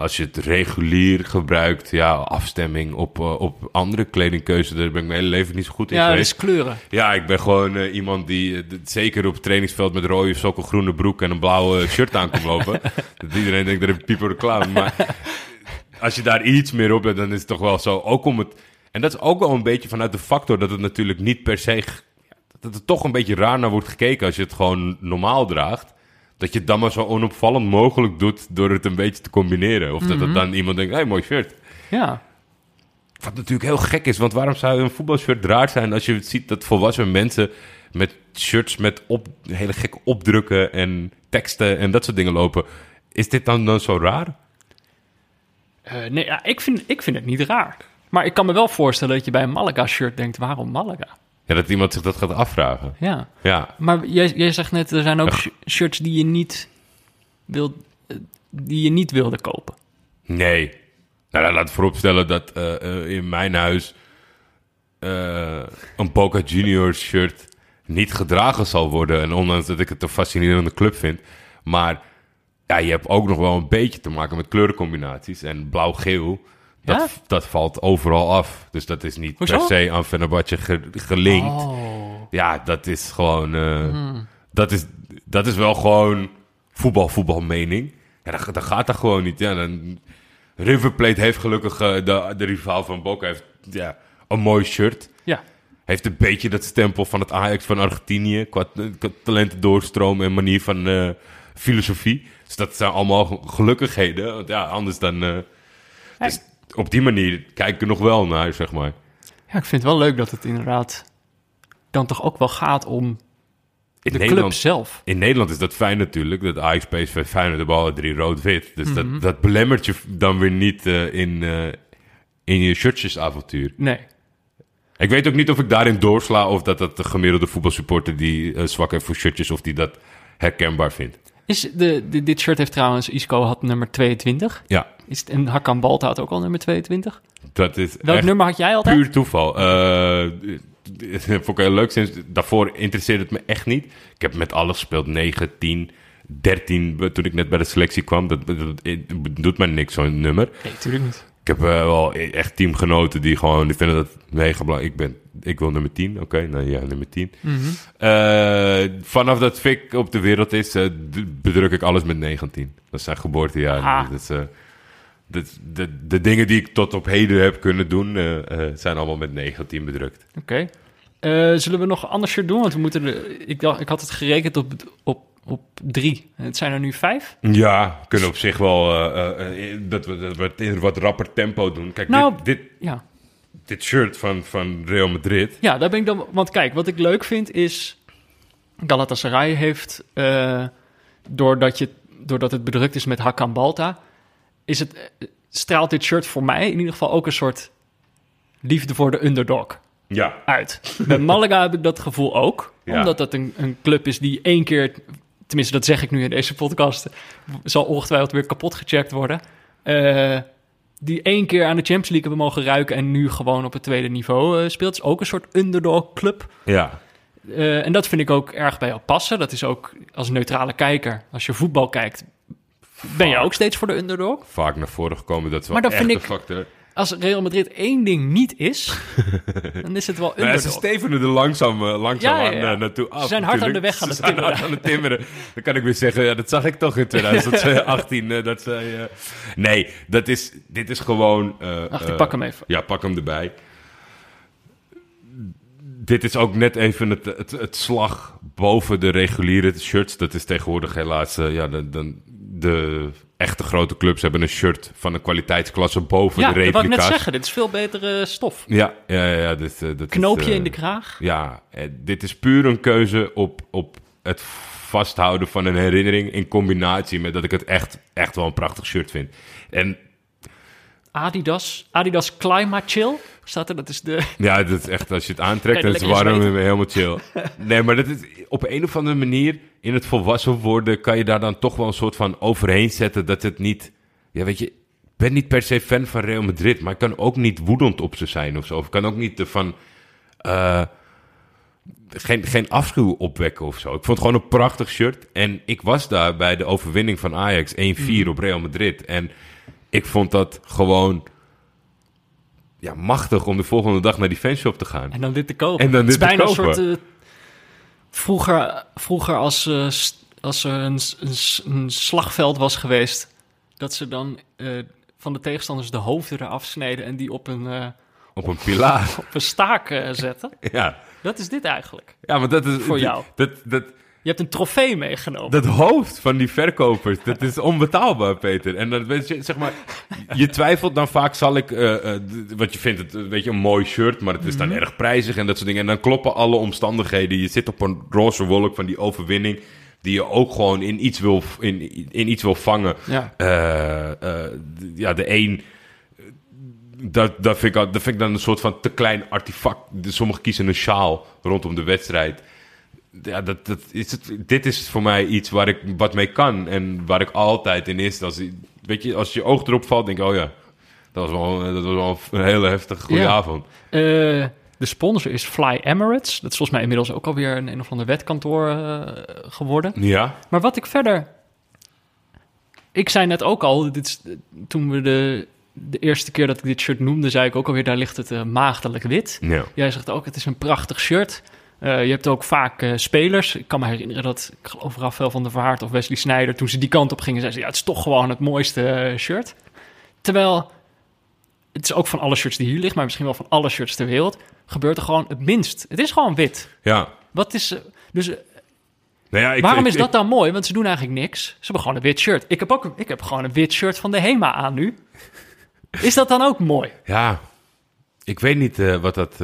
als je het regulier gebruikt, ja, afstemming op, eh, op andere kledingkeuze. Daar ben ik mijn hele leven niet zo goed in Ja, geweest. is kleuren. Ja, ik ben gewoon eh, iemand die zeker op het trainingsveld met rode sokken, groene broek en een blauwe shirt aan komt lopen. dat iedereen denkt dat ik pieper de clown. Maar als je daar iets meer op hebt, dan is het toch wel zo. Ook om het. En dat is ook wel een beetje vanuit de factor dat het natuurlijk niet per se. Dat er toch een beetje raar naar wordt gekeken als je het gewoon normaal draagt. Dat je het dan maar zo onopvallend mogelijk doet door het een beetje te combineren. Of dat het dan iemand denkt, hé, hey, mooi shirt. Ja. Wat natuurlijk heel gek is, want waarom zou een voetbalshirt raar zijn als je ziet dat volwassen mensen met shirts met op, hele gekke opdrukken en teksten en dat soort dingen lopen? Is dit dan, dan zo raar? Eh, nee, ja, ik, vind, ik vind het niet raar. Maar ik kan me wel voorstellen dat je bij een Malaga-shirt denkt, waarom Malaga? Ja, dat iemand zich dat gaat afvragen. Ja, Ja, maar jij, jij zegt net, er zijn ook sh- shirts die je niet, wil, eh, die je niet wilde kopen. nee. Nou, dan laat ik vooropstellen dat eh, eh, in mijn huis eh, een Boca Juniors shirt niet gedragen zal worden. En ondanks dat ik het een fascinerende club vind. Maar ja, je hebt ook nog wel een beetje te maken met kleurencombinaties. En blauw-geel, dat, Ja? dat valt overal af. Dus dat is niet Hoezo? per se aan Fenerbahce ge- gelinkt. Oh. Ja, dat is gewoon. eh, dat, is, dat is wel gewoon voetbal, voetbalmening. Ja, dat, dat gaat er gewoon niet. Ja, dan, River Plate heeft gelukkig. eh, de, de rivaal van Boca heeft ja, een mooi shirt. Ja, Heeft een beetje dat stempel van het Ajax van Argentinië. Qua, qua talenten doorstroom en manier van eh, filosofie. Dus dat zijn allemaal gelukkigheden. Want ja, anders dan. eh, dus op die manier kijk ik er nog wel naar, zeg maar. ja, ik vind het wel leuk dat het inderdaad dan toch ook wel gaat om In de club Nederland zelf. In Nederland is dat fijn natuurlijk. Dat Ajax, PSV, Feyenoord de bal drie rood-wit. Dus dat, dat belemmert je dan weer niet eh, in, eh, in je shirtjesavontuur. Nee. Ik weet ook niet of ik daarin doorsla... of dat dat de gemiddelde voetbalsupporter die eh, zwak heeft voor shirtjes... of die dat herkenbaar vindt. Is de, de- dit shirt heeft trouwens, Isco had nummer 22. Ja, Is het, en Hakan Balta had ook al nummer 22. dat is Welk nummer had jij altijd? puur toeval. Eh vond ik heel leuk. Sinds, daarvoor interesseerde het me echt niet. Ik heb met alles gespeeld. 9, 10, 13... toen ik net bij de selectie kwam. Dat, dat, dat doet mij niks, zo'n nummer. Nee, natuurlijk niet. Ik heb eh, wel echt teamgenoten die gewoon die vinden dat mega belangrijk. Ik, ben, ik wil nummer 10. Oké, nou ja, nummer 10. Eh, vanaf dat Fik op de wereld is, eh, bedruk ik alles met 19. Dat is zijn geboortejaar. Dat dat- de, de dingen die ik tot op heden heb kunnen doen, eh, eh, zijn allemaal met 19 bedrukt. Oké. Eh, zullen we nog een ander shirt doen? Want we moeten de, ik, dacht, ik had het gerekend op, op, op drie. Het zijn er nu vijf. Ja, kunnen op zich wel dat, we, dat we het in wat rapper tempo doen. Kijk, Nou- dit, dit, Ja. dit shirt van, van Real Madrid. ja, daar ben ik dan... Want kijk, wat ik leuk vind is... Galatasaray heeft, doordat, je, doordat het bedrukt is met Hakan Balta... Is het, eh, straalt dit shirt voor mij in ieder geval ook een soort liefde voor de underdog Ja, uit. Met Malaga heb ik dat gevoel ook. Ja. Omdat dat een, een club is die één keer... Tenminste, dat zeg ik nu in deze podcast. Zal ongetwijfeld weer kapot gecheckt worden. Eh, die één keer aan de Champions League hebben mogen ruiken... en nu gewoon op het tweede niveau eh, speelt. is ook een soort underdog club. ja. En dat vind ik ook erg bij jou passen. Dat is ook als neutrale kijker. Als je voetbal kijkt, ben je ook steeds voor de underdog. vaak naar voren gekomen. Dat is wel Maar dat echt vind ik- factor. Als Real Madrid één ding niet is, dan is het wel underdog. ze stevenen er langzaam, eh, langzaam Ja, ja, aan eh, naartoe af. Ze zijn hard aan de weg aan het Ze zijn timmeren. hard aan het timmeren. Dan kan ik weer zeggen, ja, dat zag ik toch in 2018. eh, dat zij, Nee, dat is, dit is gewoon... ik pak hem even. Ja, pak hem erbij. Dit is ook net even het, het, het slag boven de reguliere shirts. Dat is tegenwoordig helaas... eh, ja, de, de echte grote clubs hebben een shirt van een kwaliteitsklasse boven Ja, de dat wou ik net replica's. zeggen. Dit is veel betere stof. Ja, ja, ja. ja dit, eh, dat is, Knoopje eh, in de kraag. ja, eh, dit is puur een keuze op, op het vasthouden van een herinnering in combinatie met dat ik het echt, echt wel een prachtig shirt vind. En Adidas. Adidas Clima Chill. Staat dat is de... ja, dat is echt, als je het aantrekt, dan is het warm en helemaal chill. Nee, maar dat is op een of andere manier, in het volwassen worden, kan je daar dan toch wel een soort van overheen zetten dat het niet, ja weet je, ik ben niet per se fan van Real Madrid, maar ik kan ook niet woedend op ze zijn of zo. Of ik kan ook niet van, eh, geen, geen afschuw opwekken of zo. Ik vond het gewoon een prachtig shirt. En ik was daar bij de overwinning van Ajax 1-4 op Real Madrid. En ik vond dat gewoon ja, machtig om de volgende dag naar die fanshop te gaan. En dan dit te kopen. En dan het is dit te bijna een kopen. soort... eh, vroeger, vroeger als, eh, als er een, een, een slagveld was geweest... dat ze dan eh, van de tegenstanders de hoofden eraf sneden... en die op een, Op een pilaar. op een staak zetten. ja. Dat is dit eigenlijk. ja, maar dat is... Voor jou. Dat, dat, hebt een trofee meegenomen. dat hoofd van die verkopers, dat is onbetaalbaar, Peter. En dan weet je, zeg maar, je twijfelt dan vaak, zal ik, eh, eh, d- wat je vindt, het, eh, weet je, een mooi shirt, maar het is dan Mhm. erg prijzig en dat soort dingen. En dan kloppen alle omstandigheden. Je zit op een roze wolk van die overwinning, die je ook gewoon in iets wil, in, in iets wil vangen. Ja. Eh, eh, ja, de een dat, dat, vind ik, dat vind ik dan een soort van te klein artefact. Sommigen kiezen een sjaal rondom de wedstrijd. Ja, dat, dat is het, dit is voor mij iets waar ik wat mee kan. En waar ik altijd in is. Als, weet je, als je oog erop valt, denk ik, oh ja, dat was wel, dat was wel een hele heftige goede Ja. avond. Eh, de sponsor is Fly Emirates. Dat is volgens mij inmiddels ook alweer een, een of ander wetkantoor eh, geworden. Ja, Maar wat ik verder... Ik zei net ook al, dit is, toen we de, de eerste keer dat ik dit shirt noemde... zei ik ook alweer, daar ligt het eh, maagdelijk wit. ja. Jij zegt ook, het is een prachtig shirt. Eh, je hebt ook vaak eh, spelers. Ik kan me herinneren dat, ik geloof Rafael van der Vaart of Wesley Sneijder... toen ze die kant op gingen, zeiden ze... ja, het is toch gewoon het mooiste eh, shirt. Terwijl, het is ook van alle shirts die hier liggen... maar misschien wel van alle shirts ter wereld... gebeurt er gewoon het minst. Het is gewoon wit. ja. Wat is... dus Nou ja ik, waarom ik- is dat dan mooi? Want ze doen eigenlijk niks. Ze hebben gewoon een wit shirt. Ik heb ook ik heb gewoon een wit shirt van de HEMA aan nu. Is dat dan ook mooi? Ja, ik weet niet wat dat.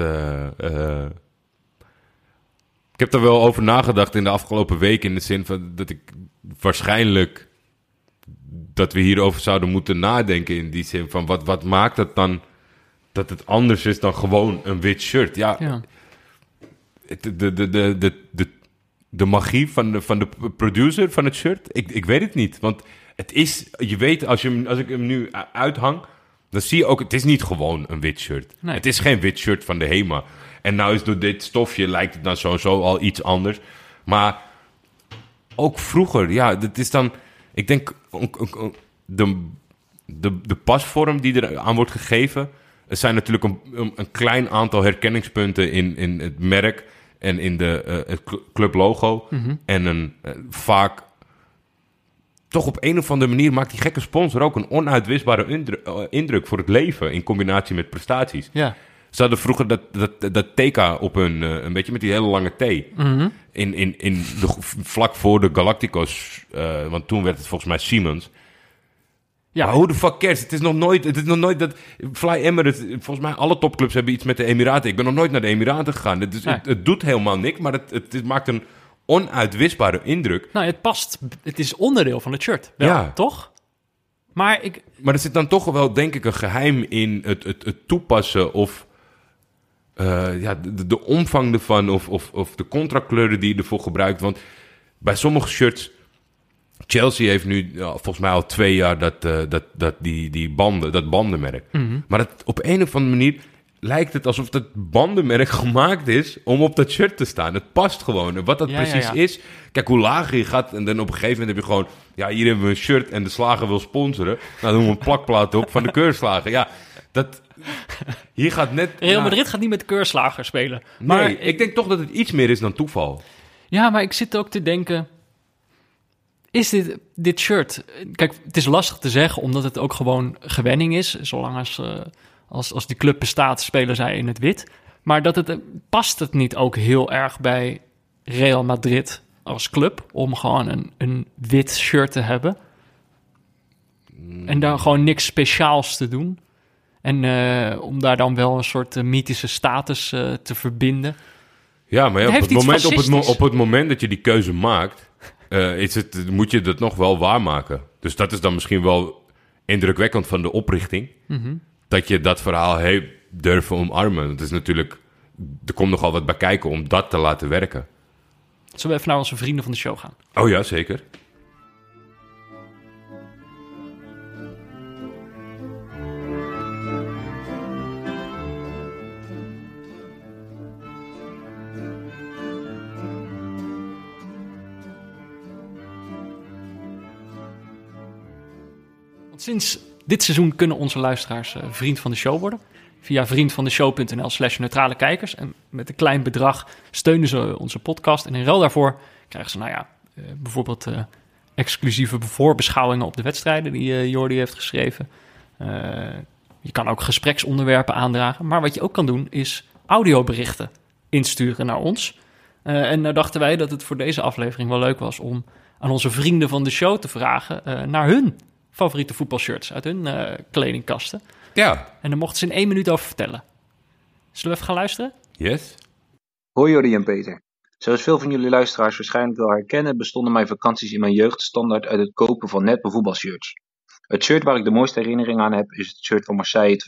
Ik heb er wel over nagedacht in de afgelopen weken. In de zin van dat ik waarschijnlijk. dat we hierover zouden moeten nadenken. In die zin van wat, wat maakt het dan. dat het anders is dan gewoon een wit shirt? Ja, Ja. de, de, de, de, de, de, magie van de, van de producer van het shirt? Ik, ik weet het niet. Want het is, je weet, als, je, als ik hem nu uithang, dan zie je ook, het is niet gewoon een wit shirt. Nee. Het is geen wit shirt van de HEMA. En nou is door dit stofje, lijkt het nou sowieso al iets anders. Maar ook vroeger, ja, dat is dan, ik denk, de, de, de pasvorm die er aan wordt gegeven. Er zijn natuurlijk een, een, klein aantal herkenningspunten in, in het merk en in de, eh, het cl- clublogo. En een eh, vaak toch op een of andere manier maakt die gekke sponsor ook een onuitwisbare indru- eh, indruk voor het leven in combinatie met prestaties. Ja. Ze hadden vroeger dat, dat, dat TK op hun, eh, een beetje met die hele lange T. Mhm. In, in, in de, vlak voor de Galacticos, eh, want toen werd het volgens mij Siemens. Ja. Maar hoe de fuck cares? Het is nog nooit, het is nog nooit dat Fly Emirates, volgens mij alle topclubs hebben iets met de Emiraten. Ik ben nog nooit naar de Emiraten gegaan. Het, is, Nee. het, het doet helemaal niks, maar het, het, het maakt een onuitwisbare indruk. Nou, het past. Het is onderdeel van het shirt. Wel, Ja. toch? Maar ik. Maar er zit dan toch wel, denk ik, een geheim in het, het, het toepassen of eh, ja, de, de omvang ervan of, of, of de contractkleuren die je ervoor gebruikt. Want bij sommige shirts, Chelsea heeft nu ja, volgens mij al twee jaar dat, eh, dat, dat, die, die banden, dat bandenmerk. Mhm. Maar het, op een of andere manier lijkt het alsof dat bandenmerk gemaakt is om op dat shirt te staan. Het past gewoon. En wat dat Ja, precies ja. is, kijk hoe lager je gaat en dan op een gegeven moment heb je gewoon, ja, hier hebben we een shirt en de slager wil sponsoren. Nou, doen we een plakplaat op van de keurslager. Ja, dat, hier gaat net... Real nou, Madrid gaat niet met keurslager spelen. Maar Maar ik, denk toch dat het iets meer is dan toeval. Ja, maar ik zit ook te denken. Is dit, dit shirt. Kijk, het is lastig te zeggen, omdat het ook gewoon gewenning is. Zolang als, eh, als, als die club bestaat, spelen zij in het wit. Maar dat het, eh, past het niet ook heel erg bij Real Madrid als club om gewoon een, een wit shirt te hebben? En daar gewoon niks speciaals te doen. En eh, om daar dan wel een soort eh, mythische status eh, te verbinden. Ja, maar ja, op, het moment, op, het, op moment dat je die keuze maakt, is het, moet je dat nog wel waarmaken. Dus dat is dan misschien wel indrukwekkend van de oprichting. Mhm. Dat je dat verhaal heeft durven omarmen. Het is natuurlijk, er komt nogal wat bij kijken om dat te laten werken. Zullen we even naar onze vrienden van de show gaan? Oh ja, zeker. Sinds dit seizoen kunnen onze luisteraars eh, vriend van de show worden. Via vriendvandeshow.nl slash neutrale kijkers. En met een klein bedrag steunen ze onze podcast. En in ruil daarvoor krijgen ze, nou ja, eh, bijvoorbeeld eh, exclusieve voorbeschouwingen op de wedstrijden die Jordi heeft geschreven. Je kan ook gespreksonderwerpen aandragen. Maar wat je ook kan doen is audioberichten insturen naar ons. En nou dachten wij dat het voor deze aflevering wel leuk was om aan onze vrienden van de show te vragen naar hun favoriete voetbalshirts uit hun eh, kledingkasten. Ja, En daar mochten ze in één minuut over vertellen. Zullen we even gaan luisteren? yes. Hoi Jordi en Peter. Zoals veel van jullie luisteraars waarschijnlijk wel herkennen, bestonden mijn vakanties in mijn jeugd standaard uit het kopen van nette voetbalshirts. Het shirt waar ik de mooiste herinnering aan heb is het shirt van Marseille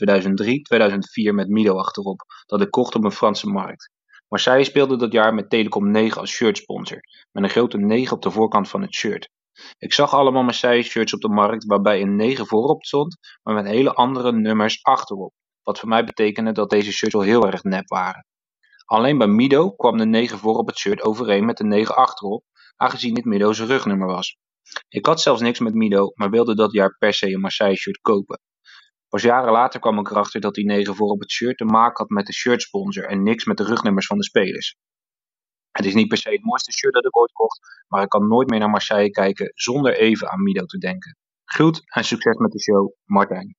2003-2004 met Mido achterop, dat ik kocht op een Franse markt. Marseille speelde dat jaar met Telecom 9 als shirtsponsor, met een grote 9 op de voorkant van het shirt. Ik zag allemaal Marseille shirts op de markt waarbij een 9 voorop stond, maar met hele andere nummers achterop, wat voor mij betekende dat deze shirts wel heel erg nep waren. Alleen bij Mido kwam de 9 voor op het shirt overeen met de 9 achterop, aangezien dit Mido zijn rugnummer was. Ik had zelfs niks met Mido, maar wilde dat jaar per se een Marseille shirt kopen. Pas jaren later kwam ik erachter dat die 9 voor op het shirt te maken had met de shirtsponsor en niks met de rugnummers van de spelers. Het is niet per se het mooiste shirt dat ik ooit kocht, maar ik kan nooit meer naar Marseille kijken zonder even aan Mido te denken. Groet en succes met de show, Martijn.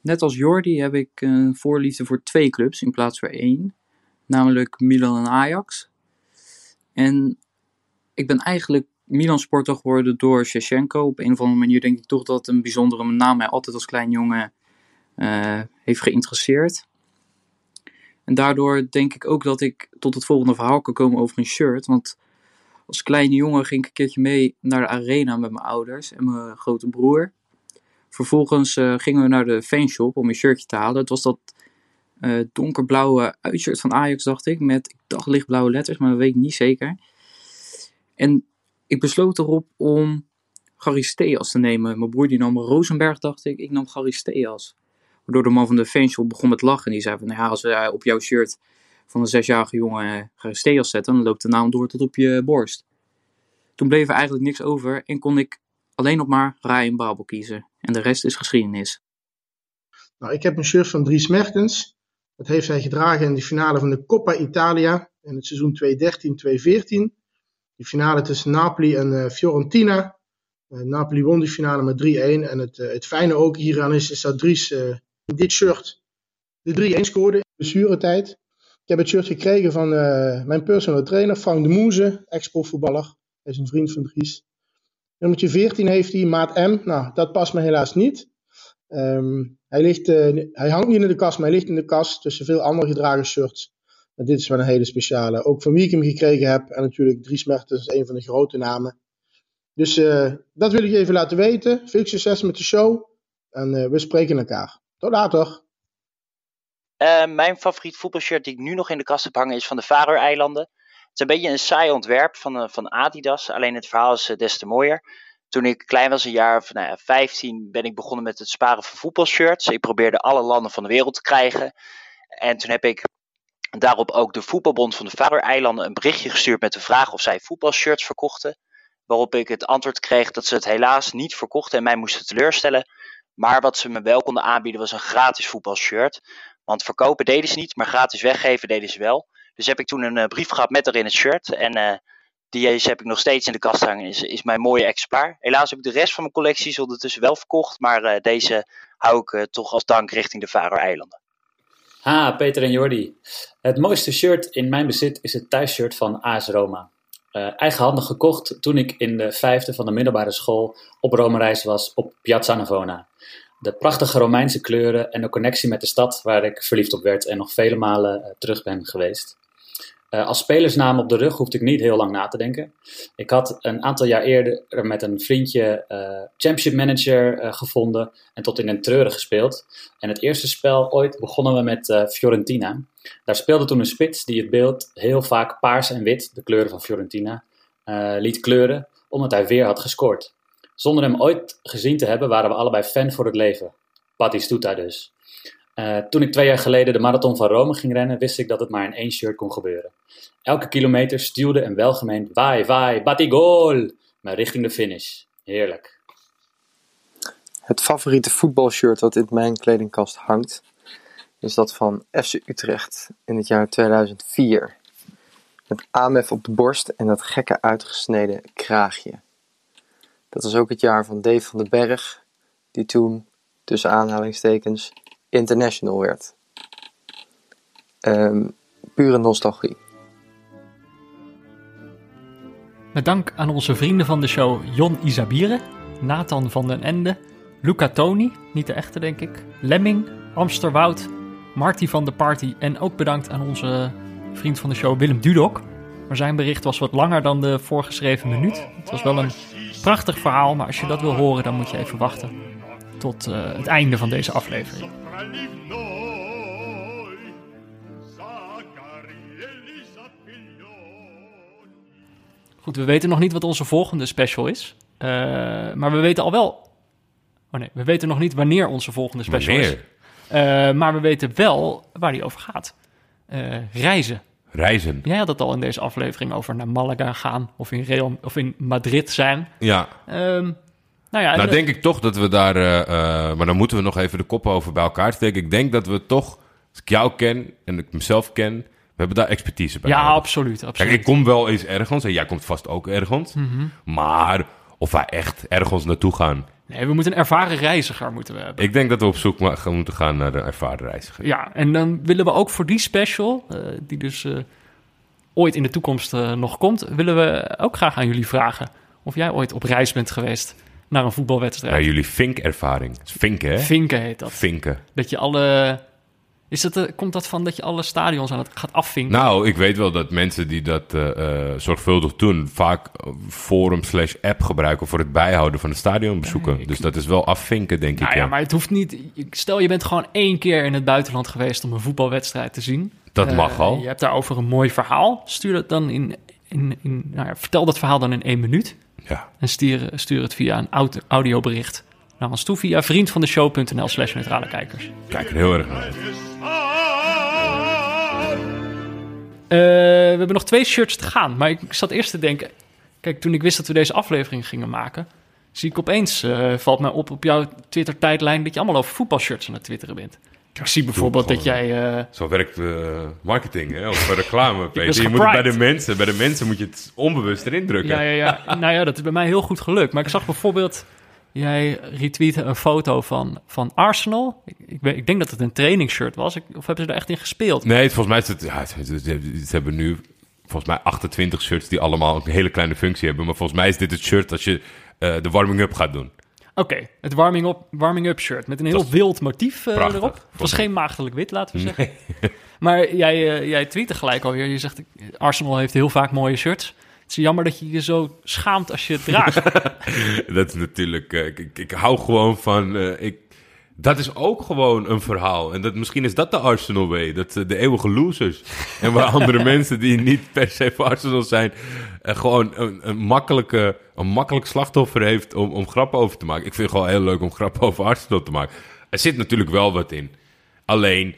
Net als Jordi heb ik een voorliefde voor twee clubs in plaats van één, namelijk Milan en Ajax. En ik ben eigenlijk Milan-sporter geworden door Shevchenko. Op een of andere manier denk ik toch dat een bijzondere naam mij altijd als klein jongen uh, heeft geïnteresseerd. En daardoor denk ik ook dat ik tot het volgende verhaal kan komen over een shirt. Want als kleine jongen ging ik een keertje mee naar de arena met mijn ouders en mijn grote broer. Vervolgens uh, gingen we naar de fanshop om een shirtje te halen. Het was dat uh, donkerblauwe uitshirt van Ajax, dacht ik. Met, ik dacht, lichtblauwe letters, maar dat weet ik niet zeker. En ik besloot erop om Garisteas te nemen. Mijn broer die nam Rosenberg, dacht ik. Ik nam Garisteas. Waardoor de man van de fanshop begon met lachen. En die zei van, ja, als we op jouw shirt van een zesjarige jongen Garisteas zetten, dan loopt de naam door tot op je borst. Toen bleef er eigenlijk niks over en kon ik alleen nog maar Ryan Babel kiezen. En de rest is geschiedenis. Nou, ik heb een shirt van Dries Mertens. Dat heeft hij gedragen in de finale van de Coppa Italia in het seizoen 2013-2014. Die finale tussen Napoli en uh, Fiorentina. Napoli won die finale met 3-1. En het, het fijne ook hieraan is, is dat Dries dit shirt de 3-1 scoorde in blessuretijd. Ik heb het shirt gekregen van mijn personal trainer Frank de Moeze, ex-profvoetballer. Hij is een vriend van Dries. Nummertje 14 heeft hij, maat M. Nou, dat past me helaas niet. Um, hij, ligt, hij hangt niet in de kast, maar hij ligt in de kast tussen veel andere gedragen shirts dit is wel een hele speciale. Ook van wie ik hem gekregen heb. En natuurlijk Dries Mertens is een van de grote namen. Dus uh, dat wil ik even laten weten. Veel succes met de show. En we spreken elkaar. Tot later. Uh, mijn favoriet voetbalshirt die ik nu nog in de kast heb hangen is van de Faroe-eilanden. Het is een beetje een saai ontwerp van, van Adidas. Alleen het verhaal is des te mooier. Toen ik klein was, een jaar of nou ja, 15, ben ik begonnen met het sparen van voetbalshirts. Ik probeerde alle landen van de wereld te krijgen. En toen heb ik Daarop ook de voetbalbond van de Faroe-eilanden een berichtje gestuurd met de vraag of zij voetbalshirts verkochten. Waarop ik het antwoord kreeg dat ze het helaas niet verkochten en mij moesten teleurstellen. Maar wat ze me wel konden aanbieden was een gratis voetbalshirt. Want verkopen deden ze niet, maar gratis weggeven deden ze wel. Dus heb ik toen een uh, brief gehad met erin het shirt. En uh, die heb ik nog steeds in de kast hangen. Is, is mijn mooie exemplaar. Helaas heb ik de rest van mijn collecties ondertussen wel verkocht. Maar uh, deze hou ik toch als dank richting de Faroe-eilanden. Ha, Peter en Jordi. Het mooiste shirt in mijn bezit is het thuisshirt van AS Roma. Uh, eigenhandig gekocht toen ik in de vijfde van de middelbare school op Rome-reis was op Piazza Navona. De prachtige Romeinse kleuren en de connectie met de stad waar ik verliefd op werd en nog vele malen uh, terug ben geweest. Uh, als spelersnaam op de rug hoefde ik niet heel lang na te denken. Ik had een aantal jaar eerder met een vriendje uh, Championship Manager uh, gevonden en tot in een treuren gespeeld. En het eerste spel ooit begonnen we met Fiorentina. Daar speelde toen een spits die het beeld heel vaak paars en wit, de kleuren van Fiorentina, liet kleuren, omdat hij weer had gescoord. Zonder hem ooit gezien te hebben waren we allebei fan voor het leven. Batistuta dus. Uh, toen ik twee jaar geleden de marathon van Rome ging rennen, wist ik dat het maar in één shirt kon gebeuren. Elke kilometer stuwde en welgemeend vai, vai, batigol, maar richting de finish. Heerlijk. Het favoriete voetbalshirt wat in mijn kledingkast hangt, is dat van FC Utrecht in het jaar 2004. Met AMF op de borst en dat gekke uitgesneden kraagje. Dat was ook het jaar van Dave van den Berg, die toen, tussen aanhalingstekens, international werd. Um, pure nostalgie. Met dank aan onze vrienden van de show Jon Isabire, Nathan van den Ende, Luca Toni, niet de echte denk ik, Lemming, Amsterwoud, Marty van de Party en ook bedankt aan onze vriend van de show Willem Dudok. Maar zijn bericht was wat langer dan de voorgeschreven minuut. Het was wel een Prachtig verhaal, maar als je dat wil horen, dan moet je even wachten tot uh, het einde van deze aflevering. Goed, we weten nog niet wat onze volgende special is. Uh, maar we weten al wel. Oh nee, we weten nog niet wanneer onze volgende special wanneer? is. Uh, maar we weten wel waar die over gaat. reizen. Reizen. Jij had het al in deze aflevering over naar Malaga gaan of in, Real, of in Madrid zijn. Ja. Um, nou ja, nou denk ik toch dat we daar... Uh, uh, maar dan moeten we nog even de koppen over bij elkaar steken. Ik denk dat we toch, als ik jou ken en ik mezelf ken... We hebben daar expertise bij. Ja, absoluut, absoluut. Kijk, ik kom wel eens ergens en jij komt vast ook ergens. Mm -hmm. Maar of wij echt ergens naartoe gaan... Nee, we moeten een ervaren reiziger moeten we hebben. Ik denk dat we op zoek moeten gaan naar een ervaren reiziger. Ja, en dan willen we ook voor die special, uh, die dus uh, ooit in de toekomst uh, nog komt, willen we ook graag aan jullie vragen of jij ooit op reis bent geweest naar een voetbalwedstrijd. Ja, jullie Vink-ervaring. Vinken, hè? Vinken heet dat. Vinken. Dat je alle... Is dat, uh, komt dat van dat je alle stadions aan het gaat afvinken? Nou, ik weet wel dat mensen die dat uh, uh, zorgvuldig doen... vaak forum slash app gebruiken voor het bijhouden van het stadionbezoeken. Nee, ik... Dus dat is wel afvinken, denk nou ik. Ja, ja, maar het hoeft niet... Stel, je bent gewoon één keer in het buitenland geweest... om een voetbalwedstrijd te zien. Dat mag al. Je hebt daarover een mooi verhaal. Stuur dat dan in... in, in nou ja, vertel dat verhaal dan in één minuut. Ja. En stuur, stuur het via een audiobericht naar ons toe via vriendvandeshow.nl slash neutrale kijkers. Kijk er heel erg naar uit. Uh, we hebben nog twee shirts te gaan, maar ik zat eerst te denken... Kijk, toen ik wist dat we deze aflevering gingen maken... zie ik opeens, uh, valt mij op op jouw Twitter-tijdlijn... dat je allemaal over voetbalshirts aan het twitteren bent. Ik zie bijvoorbeeld dat jij... Uh... Zo werkt uh, marketing, hè? of reclame. Peter. Je moet het bij de mensen, bij de mensen moet je het onbewust erin drukken. Ja, ja, ja. nou ja, dat is bij mij heel goed gelukt. Maar ik zag bijvoorbeeld, jij retweette een foto van, van Arsenal. Ik, ik, ik denk dat het een trainingsshirt was. Ik, of hebben ze er echt in gespeeld? Nee, volgens mij is het... Ja, ze hebben nu volgens mij 28 shirts die allemaal een hele kleine functie hebben. Maar volgens mij is dit het shirt als je uh, de warming-up gaat doen. Oké, okay, het warming-up warming shirt met een heel was wild motief uh, prachtig, erop. Het was geen maagdelijk wit, laten we zeggen. Nee. maar jij, uh, jij tweette gelijk alweer. Je zegt, Arsenal heeft heel vaak mooie shirts. Het is jammer dat je je zo schaamt als je het draagt. dat is natuurlijk... Uh, ik, ik, ik, hou gewoon van... ik, dat is ook gewoon een verhaal. En dat, misschien is dat de Arsenal way. Dat de eeuwige losers. en waar andere mensen die niet per se voor Arsenal zijn... Uh, gewoon een, een, makkelijke, een makkelijk slachtoffer heeft om, om grappen over te maken. Ik vind het gewoon heel leuk om grappen over Arsenal te maken. Er zit natuurlijk wel wat in. Alleen,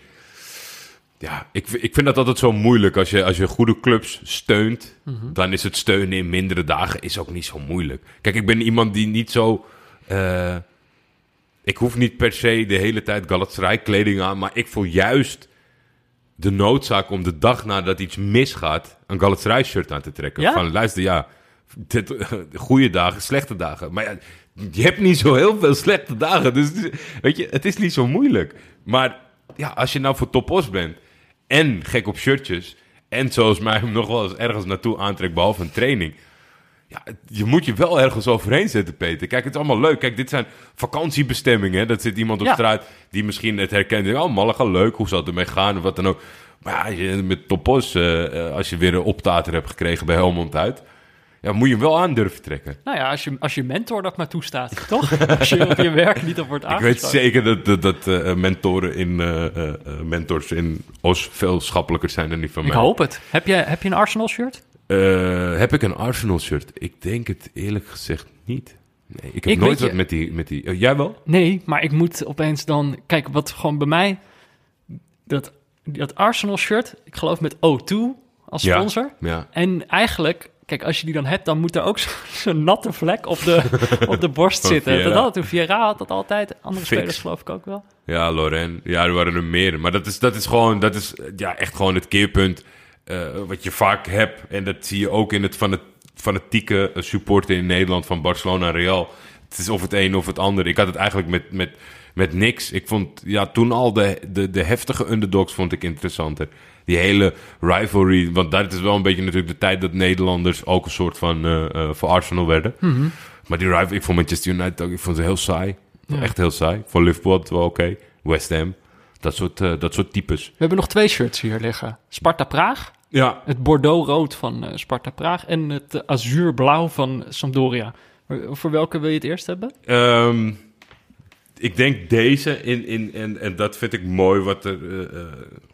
ja, ik, ik vind dat altijd zo moeilijk. Als je, als je goede clubs steunt, mm -hmm. dan is het steunen in mindere dagen is ook niet zo moeilijk. Kijk, ik ben iemand die niet zo... Uh, ik hoef niet per se de hele tijd Galatasaray kleding aan, maar ik voel juist de noodzaak om de dag nadat iets misgaat een Galatasaray shirt aan te trekken. Ja? Van luister, ja, dit, goede dagen, slechte dagen. Maar ja, je hebt niet zo heel veel slechte dagen, dus weet je, het is niet zo moeilijk. Maar ja, als je nou voor topos bent en gek op shirtjes en zoals mij hem nog wel eens ergens naartoe aantrekt behalve een training ja, je moet je wel ergens overheen zetten, Peter. Kijk, het is allemaal leuk. Kijk, dit zijn vakantiebestemmingen. Dat zit iemand op Ja. straat die misschien het herkent. Denkt, Oh, Malaga, leuk. Hoe zal het ermee gaan? Of wat dan ook. Maar ja, met Topos, eh, eh, als je weer een optater hebt gekregen bij Helmond uit... Ja, moet je hem wel aan durven trekken. Nou ja, als je, als je mentor dat maar toestaat, toch? Als je op je werk niet op wordt Ik aangesproken. weet zeker dat, dat, dat eh, mentoren in, eh, mentors in Os veel schappelijker zijn dan die van Ik mij. hoop het. Heb je, heb je een Arsenal Eh, heb ik een Arsenal shirt? Ik denk het eerlijk gezegd niet. Nee, ik heb Ik nooit je- wat met die... Met die eh, jij wel? Nee, maar ik moet opeens dan... Kijk, wat gewoon bij mij... Dat, dat Arsenal shirt, ik geloof met O2 als sponsor. Ja. En eigenlijk, kijk, als je die dan hebt, dan moet er ook zo- zo'n natte vlek op de, op de borst zitten. Dat had toen Vieira had dat altijd. Andere Fix. spelers geloof ik ook wel. Ja, Loren. Ja, er waren er meer. Maar dat is, dat is gewoon, dat is ja, echt gewoon het keerpunt wat je vaak hebt. En dat zie je ook in het, van het fanatieke eh, supporten in Nederland van Barcelona en Real. Het is of het een of het ander. Ik had het eigenlijk met, met, met niks. Ik vond ja, toen al de, de, de heftige underdogs vond ik interessanter. Die hele rivalry. Want dat is wel een beetje natuurlijk de tijd dat Nederlanders ook een soort van eh, eh, voor Arsenal werden. Maar die rival, ik vond Manchester United ook, ik vond ze heel saai. Ja. Echt heel saai. Voor Liverpool het wel oké. West Ham. Dat soort, eh, dat soort types. We hebben nog twee shirts hier liggen. Sparta Praag, Ja. het Bordeaux-rood van eh, Sparta Praag... en het azuurblauw van Sampdoria. Voor, welke wil je het eerst hebben? Ehm, ik denk deze, in, in, en, en dat vind ik mooi, wat er... eh,